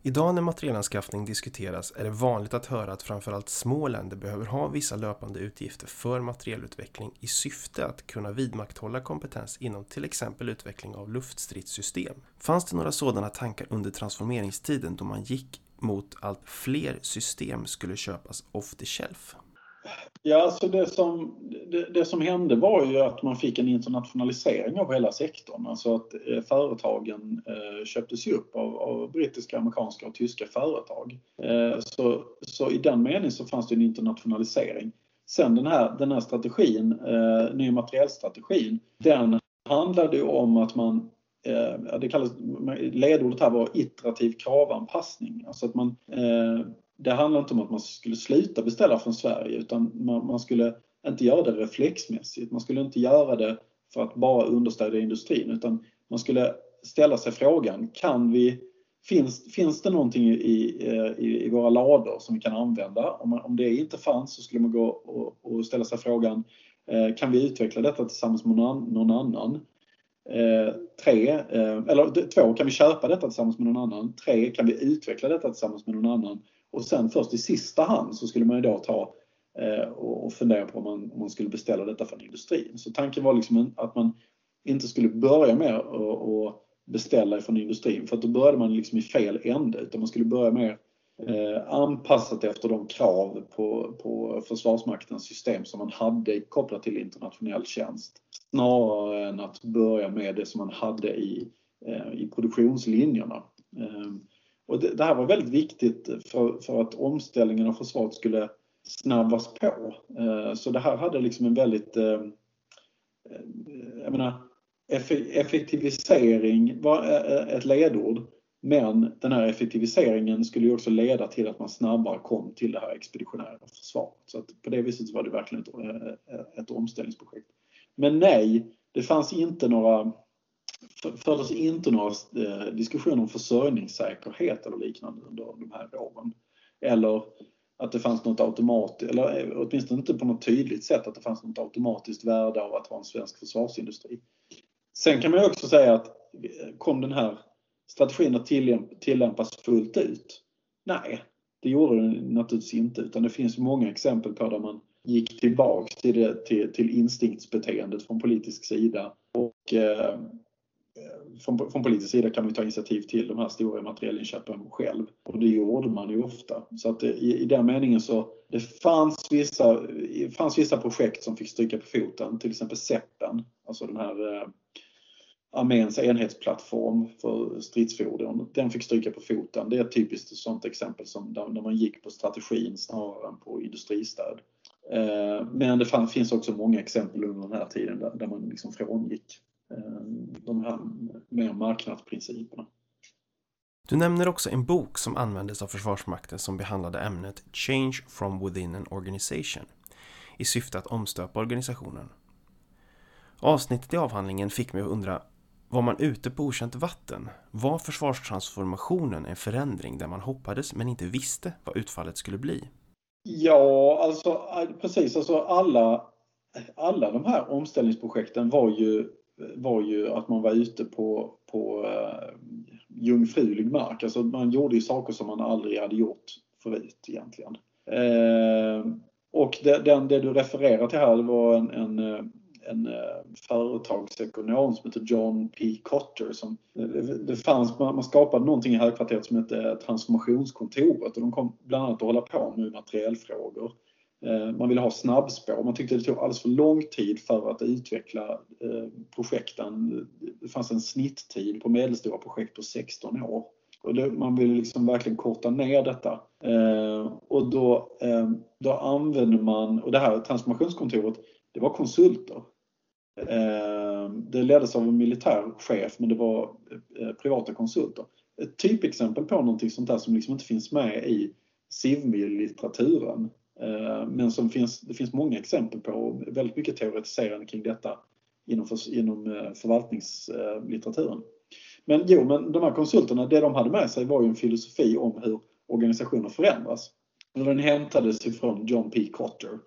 Idag när materielanskaffning diskuteras är det vanligt att höra att framförallt små länder behöver ha vissa löpande utgifter för materielutveckling i syfte att kunna vidmakthålla kompetens inom till exempel utveckling av luftstridssystem. Fanns det några sådana tankar under transformeringstiden då man gick mot allt fler system skulle köpas off the shelf? Ja, alltså det som, det, det, som hände var ju att man fick en internationalisering av hela sektorn. Alltså att eh, företagen eh, köptes upp av, av, brittiska, amerikanska och tyska företag. Eh, så, så i den meningen så fanns det en internationalisering. Sen den här, den här strategin, eh, ny materielstrategin, den handlade ju om att man eh, det kallas, ledordet här var iterativ kravanpassning. Alltså att man, eh, det handlar inte om att man skulle sluta beställa från Sverige utan man, man, skulle inte göra det reflexmässigt. Man skulle inte göra det för att bara understödja industrin utan man skulle ställa sig frågan, kan vi, finns, finns det någonting i, i, i våra lador som vi kan använda? Om, man, om det inte fanns så skulle man gå och, och ställa sig frågan, eh, kan vi utveckla detta tillsammans med någon, någon annan? Eh, tre, eh, eller två, kan vi köpa detta tillsammans med någon annan? Tre, kan vi utveckla detta tillsammans med någon annan? Och sen först i sista hand så skulle man ju då ta eh, och fundera på om man, om man skulle beställa detta från industrin. Så tanken var liksom att man inte skulle börja med att beställa från industrin för att då började man liksom i fel ände utan man skulle börja med eh, anpassat efter de krav på, på Försvarsmaktens system som man hade kopplat till internationell tjänst. Snarare än att börja med det som man hade i, eh, i produktionslinjerna. Eh, och det, det, här var väldigt viktigt för, för att omställningen av försvaret skulle snabbas på. Eh, så det här hade liksom en väldigt, eh, eh jag menar, effektivisering var eh, eh, ett ledord. Men den här effektiviseringen skulle ju också leda till att man snabbare kom till det här expeditionära försvaret. Så att på det viset var det verkligen ett, ett omställningsprojekt. Men nej, det fanns inte några fördes inte några eh, diskussioner om försörjningssäkerhet eller liknande under de här åren. Eller att det fanns något automatiskt, eller eh, åtminstone inte på något tydligt sätt att det fanns något automatiskt värde av att ha en svensk försvarsindustri. Sen kan man också säga att eh, kom den här strategin att tillämpas fullt ut? Nej, det gjorde den naturligtvis inte utan det finns många exempel på där man gick tillbaks till, det, till, till instinktsbeteendet från politisk sida och Eh, från, från politisk sida kan man ta initiativ till de här stora materielinköpen själv. Och det gjorde man ju ofta. Så att eh, i, i den meningen så det fanns vissa, det fanns vissa projekt som fick stryka på foten, till exempel SEPen, alltså den här eh, arméns enhetsplattform för stridsfordon. Den fick stryka på foten. Det är ett typiskt sådant exempel som där, där man gick på strategin snarare än på industristöd. Eh, men det fann, finns också många exempel under den här tiden där, där man liksom frångick de här mer marknadsprinciperna. Du nämner också en bok som användes av Försvarsmakten som behandlade ämnet Change from within an organization i syfte att omstöpa organisationen. Avsnittet i avhandlingen fick mig att undra var man ute på okänt vatten? Var försvarstransformationen en förändring där man hoppades men inte visste vad utfallet skulle bli? Ja, alltså precis. Alltså alla, alla de här omställningsprojekten var ju, var ju att man var ute på, på eh, jungfrulig mark. Alltså man gjorde ju saker som man aldrig hade gjort förut egentligen. Eh, och det, den, det du refererar till här var en, en eh, en eh, företagsekonom som heter John P. Cotter. Som, eh, det fanns, man skapade någonting i högkvarteret som hette Transformationskontoret och de kom bland annat att hålla på med materiellfrågor. Eh, man ville ha snabbspår. Man tyckte det tog alldeles för lång tid för att utveckla eh, projekten. Det fanns en snitttid på medelstora projekt på 16 år. Och det, man ville liksom verkligen korta ner detta. Eh, och då, då använde man, och det här transformationskontoret, det var konsulter. Det leddes av en militär chef men det var privata konsulter. Ett typexempel på någonting sånt där som liksom inte finns med i civmil-litteraturen. Eh, men som finns, det finns många exempel på och väldigt mycket teoretiserande kring detta inom, för, inom eh, förvaltningslitteraturen. Men jo, men de här konsulterna, det de hade med sig var ju en filosofi om hur organisationer förändras. Den hämtades ifrån John P. Cotter.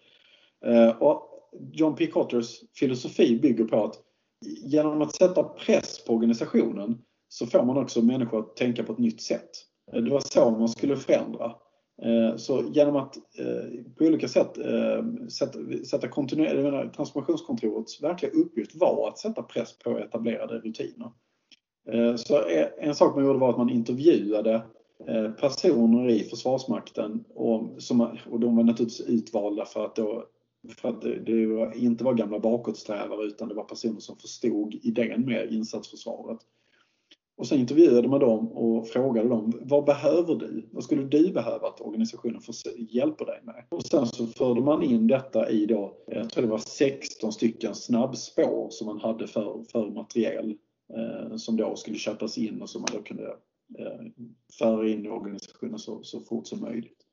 Eh, och John P. Cotters filosofi bygger på att genom att sätta press på organisationen så får man också människor att tänka på ett nytt sätt. Det var så man skulle förändra. Eh, så genom att eh, på olika sätt eh, sätta, sätta kontinuerligt, transformationskontorets verkliga uppgift var att sätta press på etablerade rutiner. Så en sak man gjorde var att man intervjuade personer i Försvarsmakten och, som, och de var naturligtvis utvalda för att då för att det, det var, inte var gamla bakåtsträvare utan det var personer som förstod idén med insatsförsvaret. Och sen intervjuade man dem och frågade dem, vad behöver du? Vad skulle du behöva att organisationen hjälper dig med? Och sen så förde man in detta i då, jag tror det var 16 stycken snabbspår som man hade för, för materiel eh, som då skulle köpas in och som man då kunde eh, föra in i organisationen så, så fort som möjligt.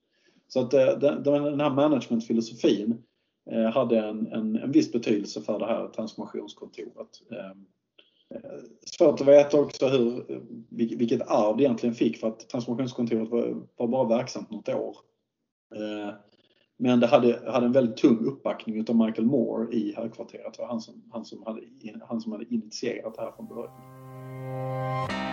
Så att eh, den, den här managementfilosofin eh, hade en, en, en viss betydelse för det här transformationskontoret. Ehm, Svårt att veta också hur, vilket arv det egentligen fick för att transformationskontoret var, var bara verksamt något år. Eh, men det hade, hade en väldigt tung uppbackning utav Michael Moore i högkvarteret. Det var han som, han som, hade, han som hade initierat det här från början.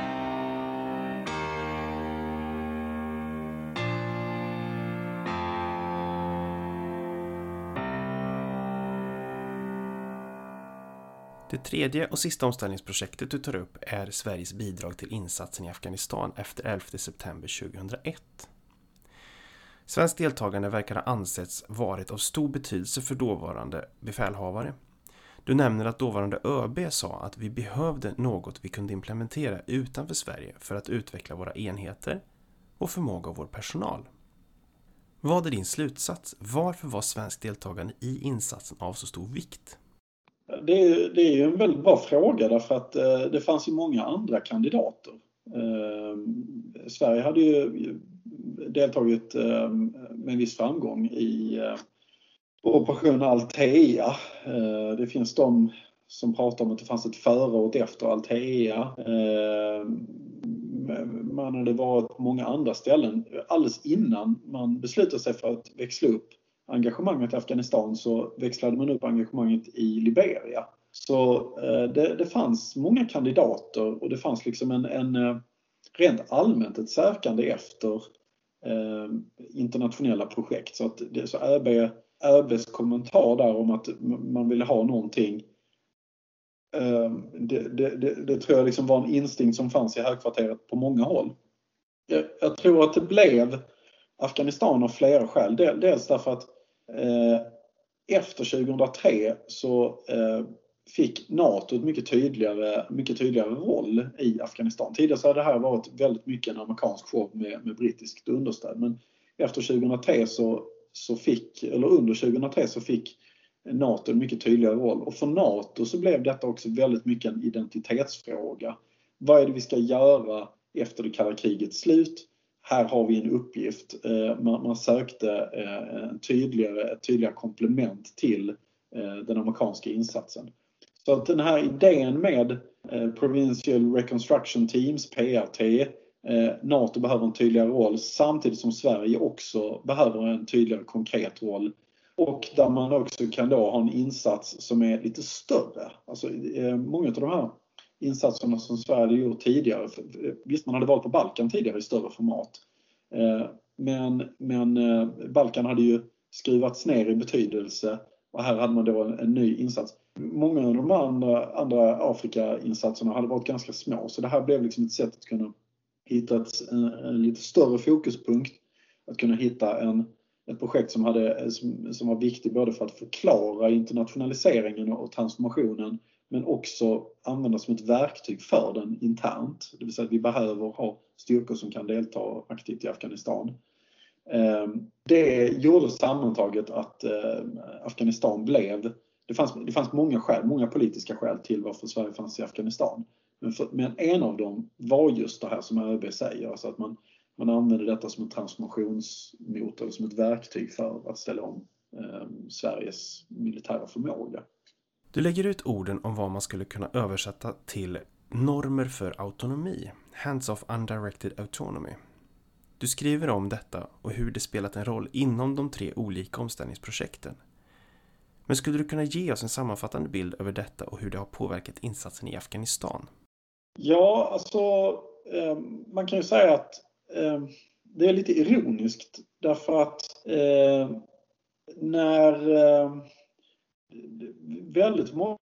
Det tredje och sista omställningsprojektet du tar upp är Sveriges bidrag till insatsen i Afghanistan efter 11 september 2001. Svenskt deltagande verkar ha ansetts varit av stor betydelse för dåvarande befälhavare. Du nämner att dåvarande ÖB sa att vi behövde något vi kunde implementera utanför Sverige för att utveckla våra enheter och förmåga av vår personal. Vad är din slutsats? Varför var svenskt deltagande i insatsen av så stor vikt? Det är, det är ju en väldigt bra fråga därför att eh, det fanns ju många andra kandidater. Eh, Sverige hade ju deltagit eh, med viss framgång i Operation Althea. Det finns de som pratar om att det fanns ett före och ett efter Althea. Man hade varit på många andra ställen alldeles innan man beslutade sig för att växla upp engagemanget i Afghanistan så växlade man upp engagemanget i Liberia. Så eh, det, det fanns många kandidater och det fanns liksom en, en eh, rent allmänt ett sökande efter eh, internationella projekt. Så, att det, så ÖB, ÖBs kommentar där om att man ville ha någonting eh, det, det, det, det, tror jag liksom var en instinkt som fanns i högkvarteret på många håll. Jag, jag tror att det blev Afghanistan av flera skäl. Dels därför att Eh, efter 2003 så eh, fick NATO ett mycket tydligare, mycket tydligare roll i Afghanistan. Tidigare så hade det här varit väldigt mycket en amerikansk show med, med brittiskt understöd. Men efter 2003 så, så fick, eller under 2003 så fick NATO en mycket tydligare roll. Och för NATO så blev detta också väldigt mycket en identitetsfråga. Vad är det vi ska göra efter det kalla krigets slut? Här har vi en uppgift. Eh, man sökte eh, en tydligare, ett tydligare komplement till eh, den amerikanska insatsen. Så att den här idén med Provincial Reconstruction Teams, PRT, NATO behöver en tydligare roll samtidigt som Sverige också behöver en tydligare konkret roll och där man också kan då ha en insats som är lite större. Alltså, många av de här insatserna som Sverige gjort tidigare, eh, visst man hade valt på Balkan tidigare i större format. Eh, men, men eh, Balkan hade ju skruvats ner i betydelse och här hade man då en, en ny insats. Många av de andra, andra Afrika-insatserna hade varit ganska små så det här blev liksom ett sätt att kunna hitta ett, en, en lite större fokuspunkt. Att kunna hitta en ett projekt som, hade, som, som var viktigt både för att förklara internationaliseringen och transformationen men också använda som ett verktyg för den internt. Det vill säga att vi behöver ha styrkor som kan delta aktivt i Afghanistan. Ehm, det gjorde sammantaget att eh, Afghanistan blev, det fanns, det fanns många skäl, många politiska skäl till varför Sverige fanns i Afghanistan. Men, för, men en av dem var just det här som ÖB säger, alltså att man, man använder detta som en transformationsmotor, som ett verktyg för att ställa om eh, Sveriges militära förmåga. Du lägger ut orden om vad man skulle kunna översätta till normer för autonomi, Hands of Undirected Autonomy. Du skriver om detta och hur det spelat en roll inom de tre olika omställningsprojekten. Men skulle du kunna ge oss en sammanfattande bild över detta och hur det har påverkat insatsen i Afghanistan? Ja, alltså eh, man kan ju säga att eh, det är lite ironiskt därför att eh, när eh, väldigt många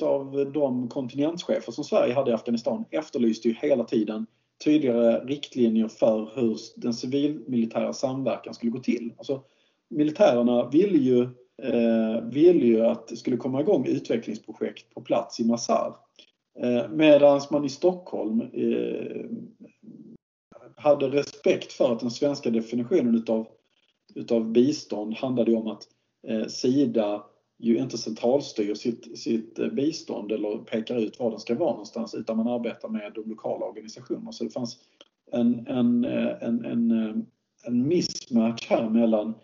av de kontinentschefer som Sverige hade i Afghanistan efterlyste ju hela tiden tydligare riktlinjer för hur den civilmilitära samverkan skulle gå till. Alltså, militärerna ville ju, eh, ville ju att det skulle komma igång utvecklingsprojekt på plats i Mazar. Eh, Medan man i Stockholm eh, hade respekt för att den svenska definitionen utav, utav bistånd handlade om att eh, Sida ju inte centralstyr sitt, sitt eh, bistånd eller pekar ut var den ska vara någonstans utan man arbetar med de lokala organisationerna. Så det fanns en, en, eh, en, en, eh, en mismatch här mellan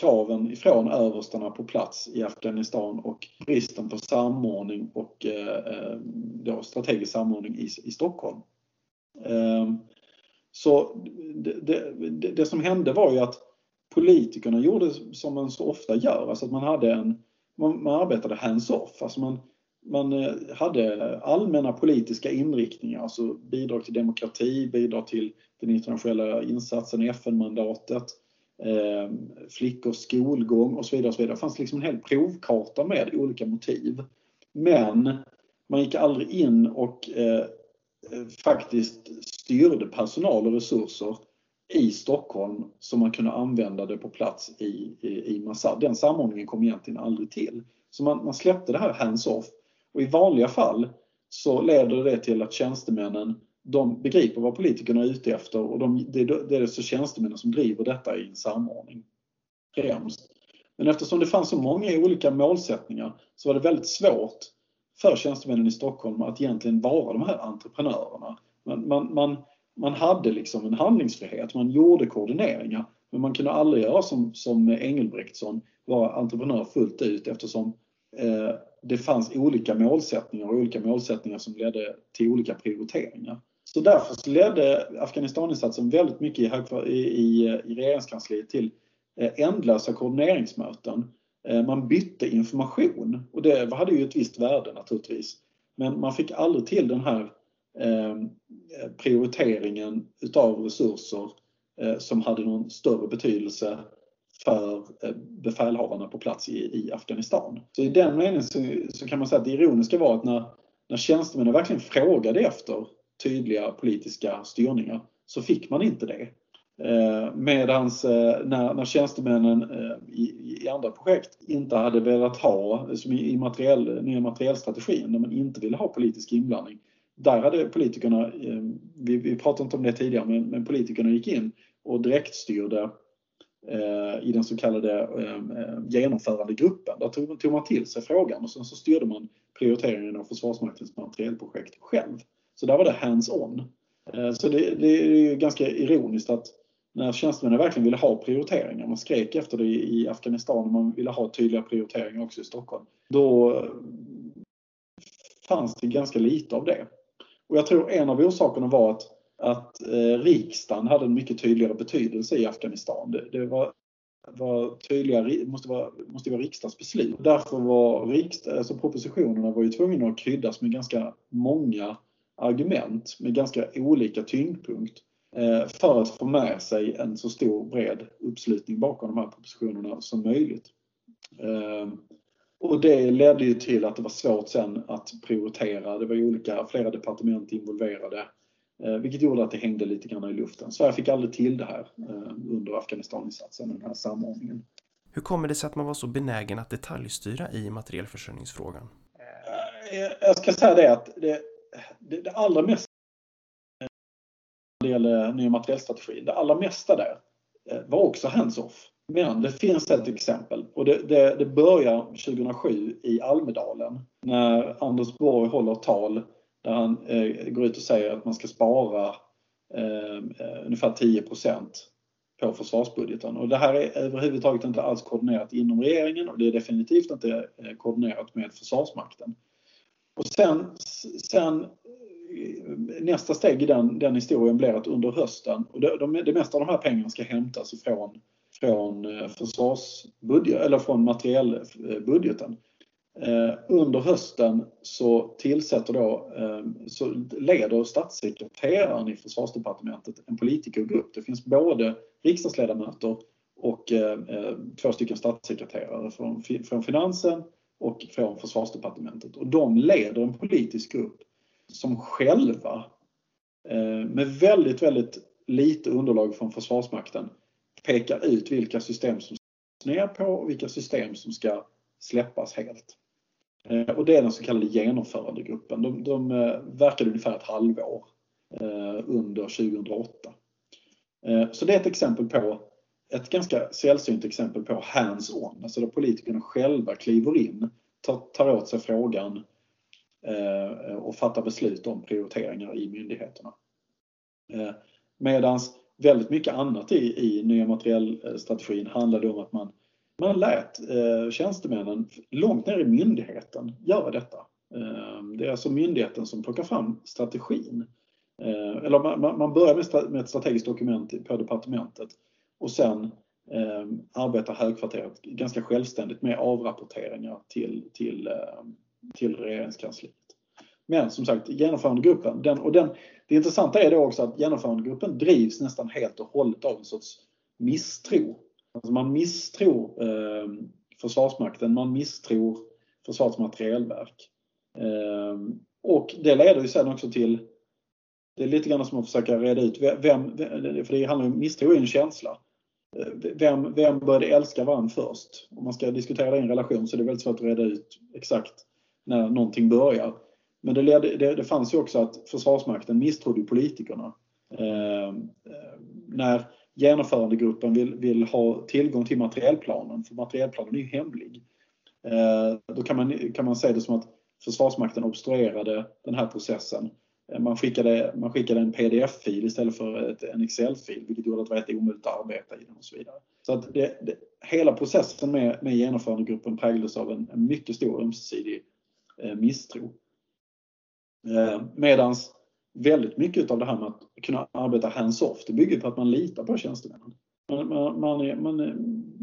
kraven ifrån överstarna på plats i Afghanistan och bristen på samordning och eh, då strategisk samordning i, i Stockholm. Eh, så det, det, det, som hände var ju att politikerna gjorde som man så ofta gör, alltså att man hade en, man, man arbetade hands-off, alltså man, man eh, hade allmänna politiska inriktningar, alltså bidrag till demokrati, bidrag till den internationella insatsen, FN-mandatet, eh, flickors skolgång och så vidare. Och så vidare. Det fanns liksom en hel provkarta med olika motiv. Men man gick aldrig in och eh, eh faktiskt styrde personal och resurser i Stockholm som man kunde använda det på plats i, i, i Massad. Den samordningen kom egentligen aldrig till. Så man, man släppte det här hands-off. Och i vanliga fall så leder det till att tjänstemännen de begriper vad politikerna är ute efter och de, det, det är så tjänstemännen som driver detta i en samordning. Främst. Men eftersom det fanns så många olika målsättningar så var det väldigt svårt för tjänstemännen i Stockholm att egentligen vara de här entreprenörerna. Man, man, man, man hade liksom en handlingsfrihet, man gjorde koordineringar men man kunde aldrig göra som, som Engelbrektsson, vara entreprenör fullt ut eftersom eh, det fanns olika målsättningar och olika målsättningar som ledde till olika prioriteringar. Så därför så ledde Afghanistaninsatsen väldigt mycket i, i, i regeringskansliet till eh, ändlösa koordineringsmöten Eh, man bytte information och det hade ju ett visst värde naturligtvis. Men man fick aldrig till den här Ehm, prioriteringen utav resurser eh, som hade någon större betydelse för eh, befälhavarna på plats i, Afghanistan. Så i den meningen så, kan man säga att det ironiska var att när, när tjänstemännen verkligen frågade efter tydliga politiska styrningar så fick man inte det. Eh, Medan när, när tjänstemännen i, i, andra projekt inte hade velat ha, som i, i materiell, nya materiellstrategin, när man inte ville ha politisk inblandning. Där hade politikerna, eh, vi, vi pratade inte om det tidigare, men, men politikerna gick in och direktstyrde eh, i den så kallade eh, genomförandegruppen. Där tog, tog man till sig frågan och sen så styrde man prioriteringen av Försvarsmaktens materielprojekt själv. Så där var det hands-on. Eh, så det, det är ju ganska ironiskt att när tjänstemännen verkligen ville ha prioriteringar, man skrek efter det i Afghanistan och man ville ha tydliga prioriteringar också i Stockholm. Då fanns det ganska lite av det. Och jag tror en av orsakerna var att, att eh, riksdagen hade en mycket tydligare betydelse i Afghanistan. Det, det var, var tydliga, måste vara, måste vara riksdagsbeslut. Därför var riksdag, alltså propositionerna var ju tvungna att kryddas med ganska många argument med ganska olika tyngdpunkt Eh, för att få med sig en så stor bred uppslutning bakom de här propositionerna som möjligt. Ehm, Eh, och det ledde ju till att det var svårt sen att prioritera. Det var ju olika, flera departement involverade. Eh, vilket gjorde att det hängde lite grann i luften. Sverige fick aldrig till det här under Afghanistaninsatsen, den här samordningen. Hur kommer det sig att man var så benägen att detaljstyra i materielförsörjningsfrågan? Jag ska säga det att det, det, det allra mest det gäller nya materiellstrategi. Det allra mesta där eh, var också hands-off. Men det finns ett exempel och det, det, det, börjar 2007 i Almedalen när Anders Borg håller tal där han eh, går ut och säger att man ska spara eh, eh ungefär 10% på försvarsbudgeten. Och det här är överhuvudtaget inte alls koordinerat inom regeringen och det är definitivt inte eh, koordinerat med Försvarsmakten. Och sen, sen eh, nästa steg i den, den historien blir att under hösten, och det, de, det mesta av de här pengarna ska hämtas ifrån från eh, försvarsbudget, eller från materiellbudgeten. Eh, under hösten så tillsätter då, eh, så leder statssekreteraren i försvarsdepartementet en politikergrupp. Det finns både riksdagsledamöter och två stycken statssekreterare från, från finansen och från försvarsdepartementet. Och de leder en politisk grupp som själva med väldigt, väldigt lite underlag från Försvarsmakten pekar ut vilka system som ska ner på och vilka system som ska släppas helt. Eh, och det är den så kallade genomförandegruppen. De, de eh, verkade ungefär ett halvår eh, under 2008. Så det är ett exempel på ett ganska sällsynt exempel på hands-on, alltså där politikerna själva kliver in, tar, tar åt sig frågan, Eh, och fattar beslut om prioriteringar i myndigheterna. Eh, Medan väldigt mycket annat i, i nya materiellstrategin handlade om att man, man lät eh, tjänstemännen långt ner i myndigheten göra detta. Ehm, det är alltså myndigheten som plockar fram strategin. Ehm, eller man, man börjar med ett strategiskt dokument på departementet och sen eh, arbetar högkvarteret ganska självständigt med avrapporteringar till, till ehm, till regeringskansliet. Men som sagt, genomförandegruppen, den, och den, det intressanta är då också att genomförandegruppen drivs nästan helt och hållet av en sorts misstro. Alltså man misstror eh, Försvarsmakten, man misstror Försvarets materielverk. Eh, och det leder ju sen också till, det är lite grann som att försöka reda ut vem, för det handlar om misstro är en känsla. Ehm, vem, vem började älska varandra först? Om man ska diskutera det i en relation så är det väldigt svårt att reda ut exakt när någonting börjar. Men det, ledde, det, det fanns ju också att Försvarsmakten misstrodde politikerna. Eh, eh, när genomförandegruppen vill, vill ha tillgång till materielplanen, för materielplanen är ju hemlig. Eh, då kan man, kan man säga det som att Försvarsmakten obstruerade den här processen. Eh, man skickade, man skickade en pdf-fil istället för ett, en Excel-fil vilket gjorde att det var omöjligt att arbeta i den och så vidare. Så att det, det, hela processen med, med genomförandegruppen präglades av en, en mycket stor ömsesidig Eh, misstro. Medan medans väldigt mycket av det här med att kunna arbeta hands-off, det bygger på att man litar på tjänstemännen. Man, man, man, man,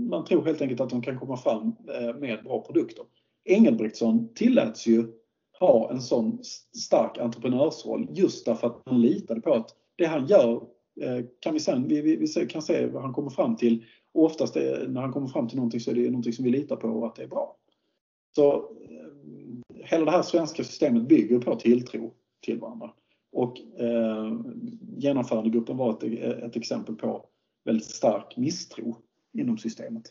man tror helt enkelt att de kan komma fram eh, med bra produkter. Engelbrektsson tilläts ju ha en sån stark entreprenörsroll just därför att han litade på att det han gör eh, kan vi sen, vi, vi, vi kan se vad han kommer fram till. Och oftast är, när han kommer fram till någonting så är det någonting som vi litar på och att det är bra. Så hela det här svenska systemet bygger på tilltro till varandra. Och eh, genomförandegruppen var ett, ett exempel på väldigt stark misstro inom systemet.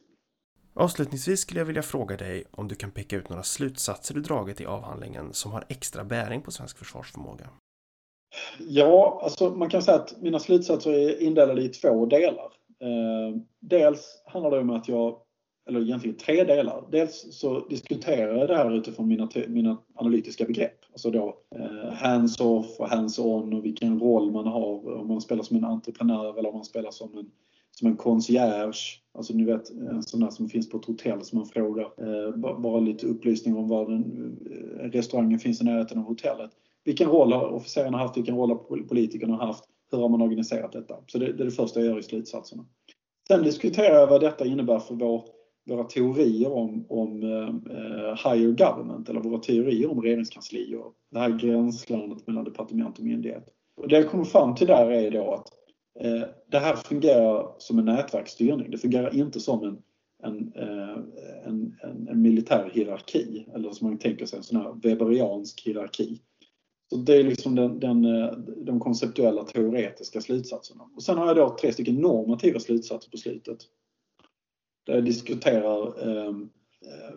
Avslutningsvis skulle jag vilja fråga dig om du kan peka ut några slutsatser du dragit i avhandlingen som har extra bäring på svensk försvarsförmåga. Ja, alltså man kan säga att mina slutsatser är indelade i två delar. Eh, dels handlar det om att jag, eller egentligen tre delar. Dels så diskuterar jag det här utifrån mina, mina analytiska begrepp. Alltså då eh, hands-off och hands-on och vilken roll man har. Om man spelar som en entreprenör eller om man spelar som en, som en concierge. Alltså ni vet en sån där som finns på ett hotell som man frågar. Eh, bara lite upplysning om var den, eh, restaurangen finns i närheten av hotellet. Vilken roll har officerarna haft? Vilken roll har politikerna haft? Hur har man organiserat detta? Så det, det är det första jag gör i slutsatserna. Sen diskuterar jag vad detta innebär för vår, våra teorier om, om eh, higher government eller våra teorier om regeringskansli och det här gränslandet mellan departement och myndighet. Och det jag kommer fram till där är då att eh, det här fungerar som en nätverksstyrning. Det fungerar inte som en, en, eh, en, en, en militär hierarki eller som man tänker sig en sån här weberiansk hierarki. Så det är liksom den, den, eh, de konceptuella teoretiska slutsatserna. Och sen har jag då tre stycken normativa slutsatser på slutet. Där jag diskuterar ehm, eh,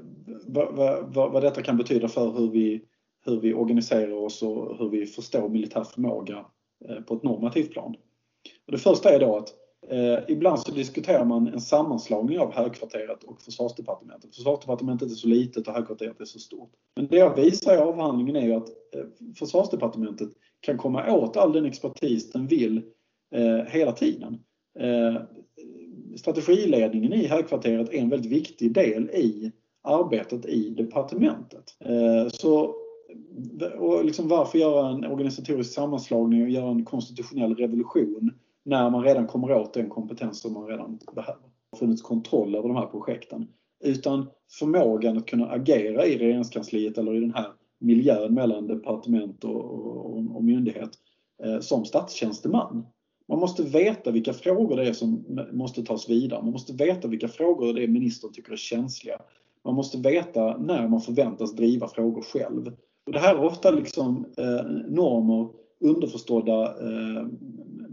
vad, vad, vad, detta kan betyda för hur vi, hur vi organiserar oss och hur vi förstår militär förmåga eh, på ett normativt plan. Och det första är då att Eh, ibland så diskuterar man en sammanslagning av Högkvarteret och Försvarsdepartementet. Försvarsdepartementet är så litet och Högkvarteret är så stort. Men det jag visar i avhandlingen är ju att eh, Försvarsdepartementet kan komma åt all den expertis den vill eh, hela tiden. Eh, Strategiledningen i Högkvarteret är en väldigt viktig del i arbetet i departementet. Eh, så och liksom varför göra en organisatorisk sammanslagning och göra en konstitutionell revolution när man redan kommer åt den kompetens som man redan behöver. Det har funnits kontroll över de här projekten. Utan förmågan att kunna agera i regeringskansliet eller i den här miljön mellan departement och, och, och myndighet eh, som statstjänsteman. Man måste veta vilka frågor det är som måste tas vidare. Man måste veta vilka frågor det är ministern tycker är känsliga. Man måste veta när man förväntas driva frågor själv. Och det här är ofta liksom eh, normer underförstådda eh,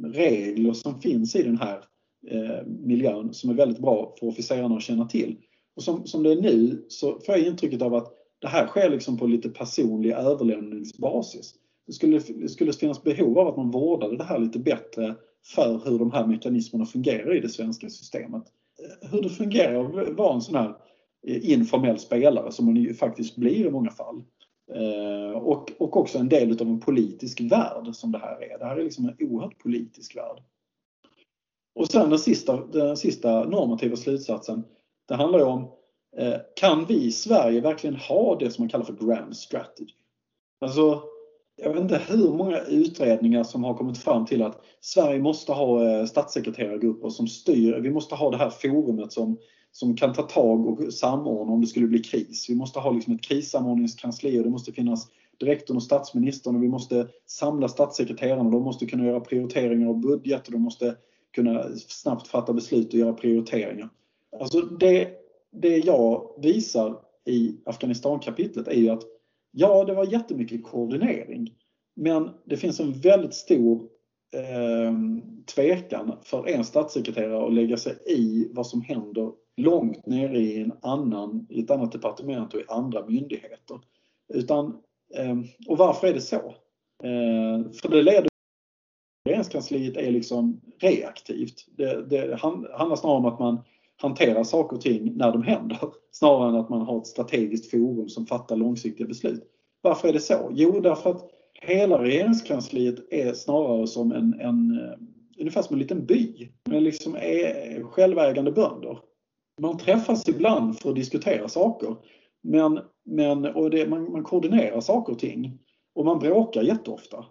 regler som finns i den här eh, miljön som är väldigt bra för officerarna att känna till. Och som, som det är nu så får jag intrycket av att det här sker liksom på lite personlig överlämningsbasis. Det skulle, det skulle finnas behov av att man vårdade det här lite bättre för hur de här mekanismerna fungerar i det svenska systemet. Hur det fungerar att vara en sån här eh, informell spelare som man ju faktiskt blir i många fall. Eh, och, och också en del av en politisk värld som det här är. Det här är liksom en oerhört politisk värld. Och sen den sista, den sista normativa slutsatsen. Det handlar ju om eh, kan vi i Sverige verkligen ha det som man kallar för grand strategy? Alltså, jag vet inte hur många utredningar som har kommit fram till att Sverige måste ha eh, statssekreterargrupper som styr. Vi måste ha det här forumet som som kan ta tag och samordna om det skulle bli kris. Vi måste ha liksom ett krissamordningskansli och det måste finnas direktorn och statsministern och vi måste samla statssekreterarna. De måste kunna göra prioriteringar av budget och de måste kunna snabbt fatta beslut och göra prioriteringar. Alltså det, det jag visar i Afghanistan-kapitlet är ju att ja, det var jättemycket koordinering. Men det finns en väldigt stor eh, tvekan för en statssekreterare att lägga sig i vad som händer långt nere i, en annan, i ett annat departement och i andra myndigheter. Utan, eh, och varför är det så? Eh, för det leder regeringskansliet är liksom reaktivt. Det, det handlar snarare om att man hantera saker och ting när de händer snarare än att man har ett strategiskt forum som fattar långsiktiga beslut. Varför är det så? Jo, därför att hela regeringskansliet är snarare som en, en eh, ungefär som en liten by med liksom självägande bönder man träffas ibland för att diskutera saker. Men, men, och det, man, man koordinerar saker och ting. Och man bråkar jätteofta.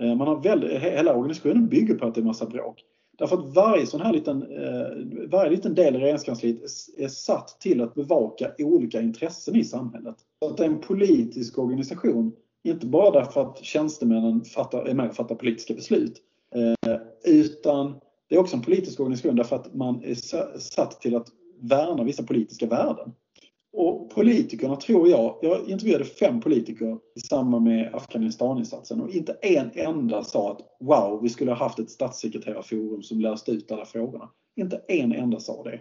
Eh, man har väldigt, hela organisationen bygger på att det är massa bråk. Därför att varje sån här liten, eh, varje liten del i regeringskansliet är satt till att bevaka olika intressen i samhället. Så att det är en politisk organisation, inte bara därför att tjänstemännen fattar, är med och fattar politiska beslut, eh, utan det är också en politisk organisation därför att man är satt till att värna vissa politiska värden. Och politikerna tror jag, jag intervjuade fem politiker i samband med Afghanistaninsatsen och inte en enda sa att wow, vi skulle ha haft ett statssekreterarforum som löste ut alla frågorna. Inte en enda sa det.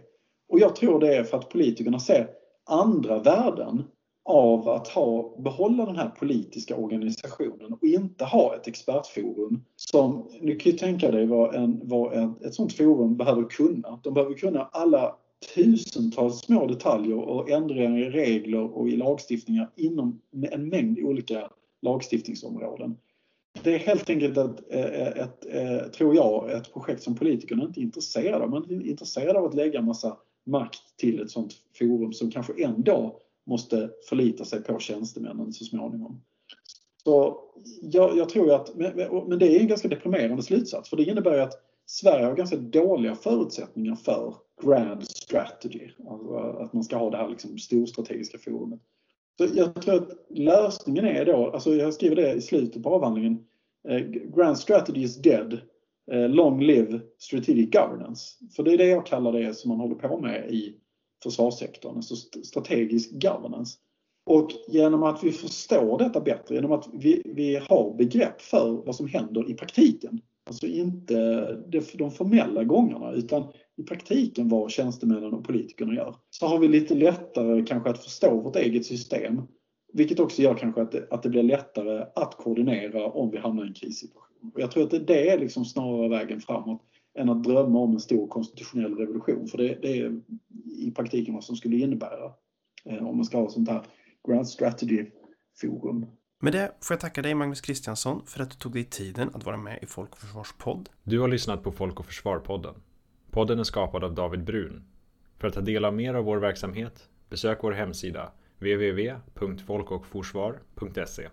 Och jag tror det är för att politikerna ser andra värden av att ha, behålla den här politiska organisationen och inte ha ett expertforum som, nu kan ju tänka dig vad, en, vad en, ett sånt forum behöver kunna. De behöver kunna alla tusentals små detaljer och ändringar i regler och i lagstiftningar inom en mängd olika lagstiftningsområden. Det är helt enkelt ett, eh, ett, ett, tror jag, ett projekt som politikerna inte är intresserade av. Man är intresserade av att lägga massa makt till ett sånt forum som kanske ändå måste förlita sig på tjänstemännen så småningom. Så jag, jag tror att, men det är en ganska deprimerande slutsats för det innebär att Sverige har ganska dåliga förutsättningar för grand strategy. Alltså att man ska ha det här liksom storstrategiska forumet. Så jag tror att lösningen är då, alltså jag skriver det i slutet på avhandlingen, eh, Grand strategy is dead. Eh, long live strategic governance. För det är det jag kallar det som man håller på med i försvarssektorn, alltså strategisk governance. Och genom att vi förstår detta bättre, genom att vi, vi har begrepp för vad som händer i praktiken, alltså inte de formella gångarna, utan i praktiken vad tjänstemännen och politikerna gör, så har vi lite lättare kanske att förstå vårt eget system. Vilket också gör kanske att det, att det blir lättare att koordinera om vi hamnar i en krissituation. Och jag tror att det, det är liksom snarare vägen framåt än att drömma om en stor konstitutionell revolution. För det, det är i praktiken vad som skulle innebära eh, om man ska ha sånt här Grand Strategy Forum. Med det får jag tacka dig Magnus Kristiansson för att du tog dig tiden att vara med i Folk och Försvars podd. Du har lyssnat på Folk och Försvar-podden. Podden är skapad av David Brun. För att ta del av mer av vår verksamhet besök vår hemsida www.folkochforsvar.se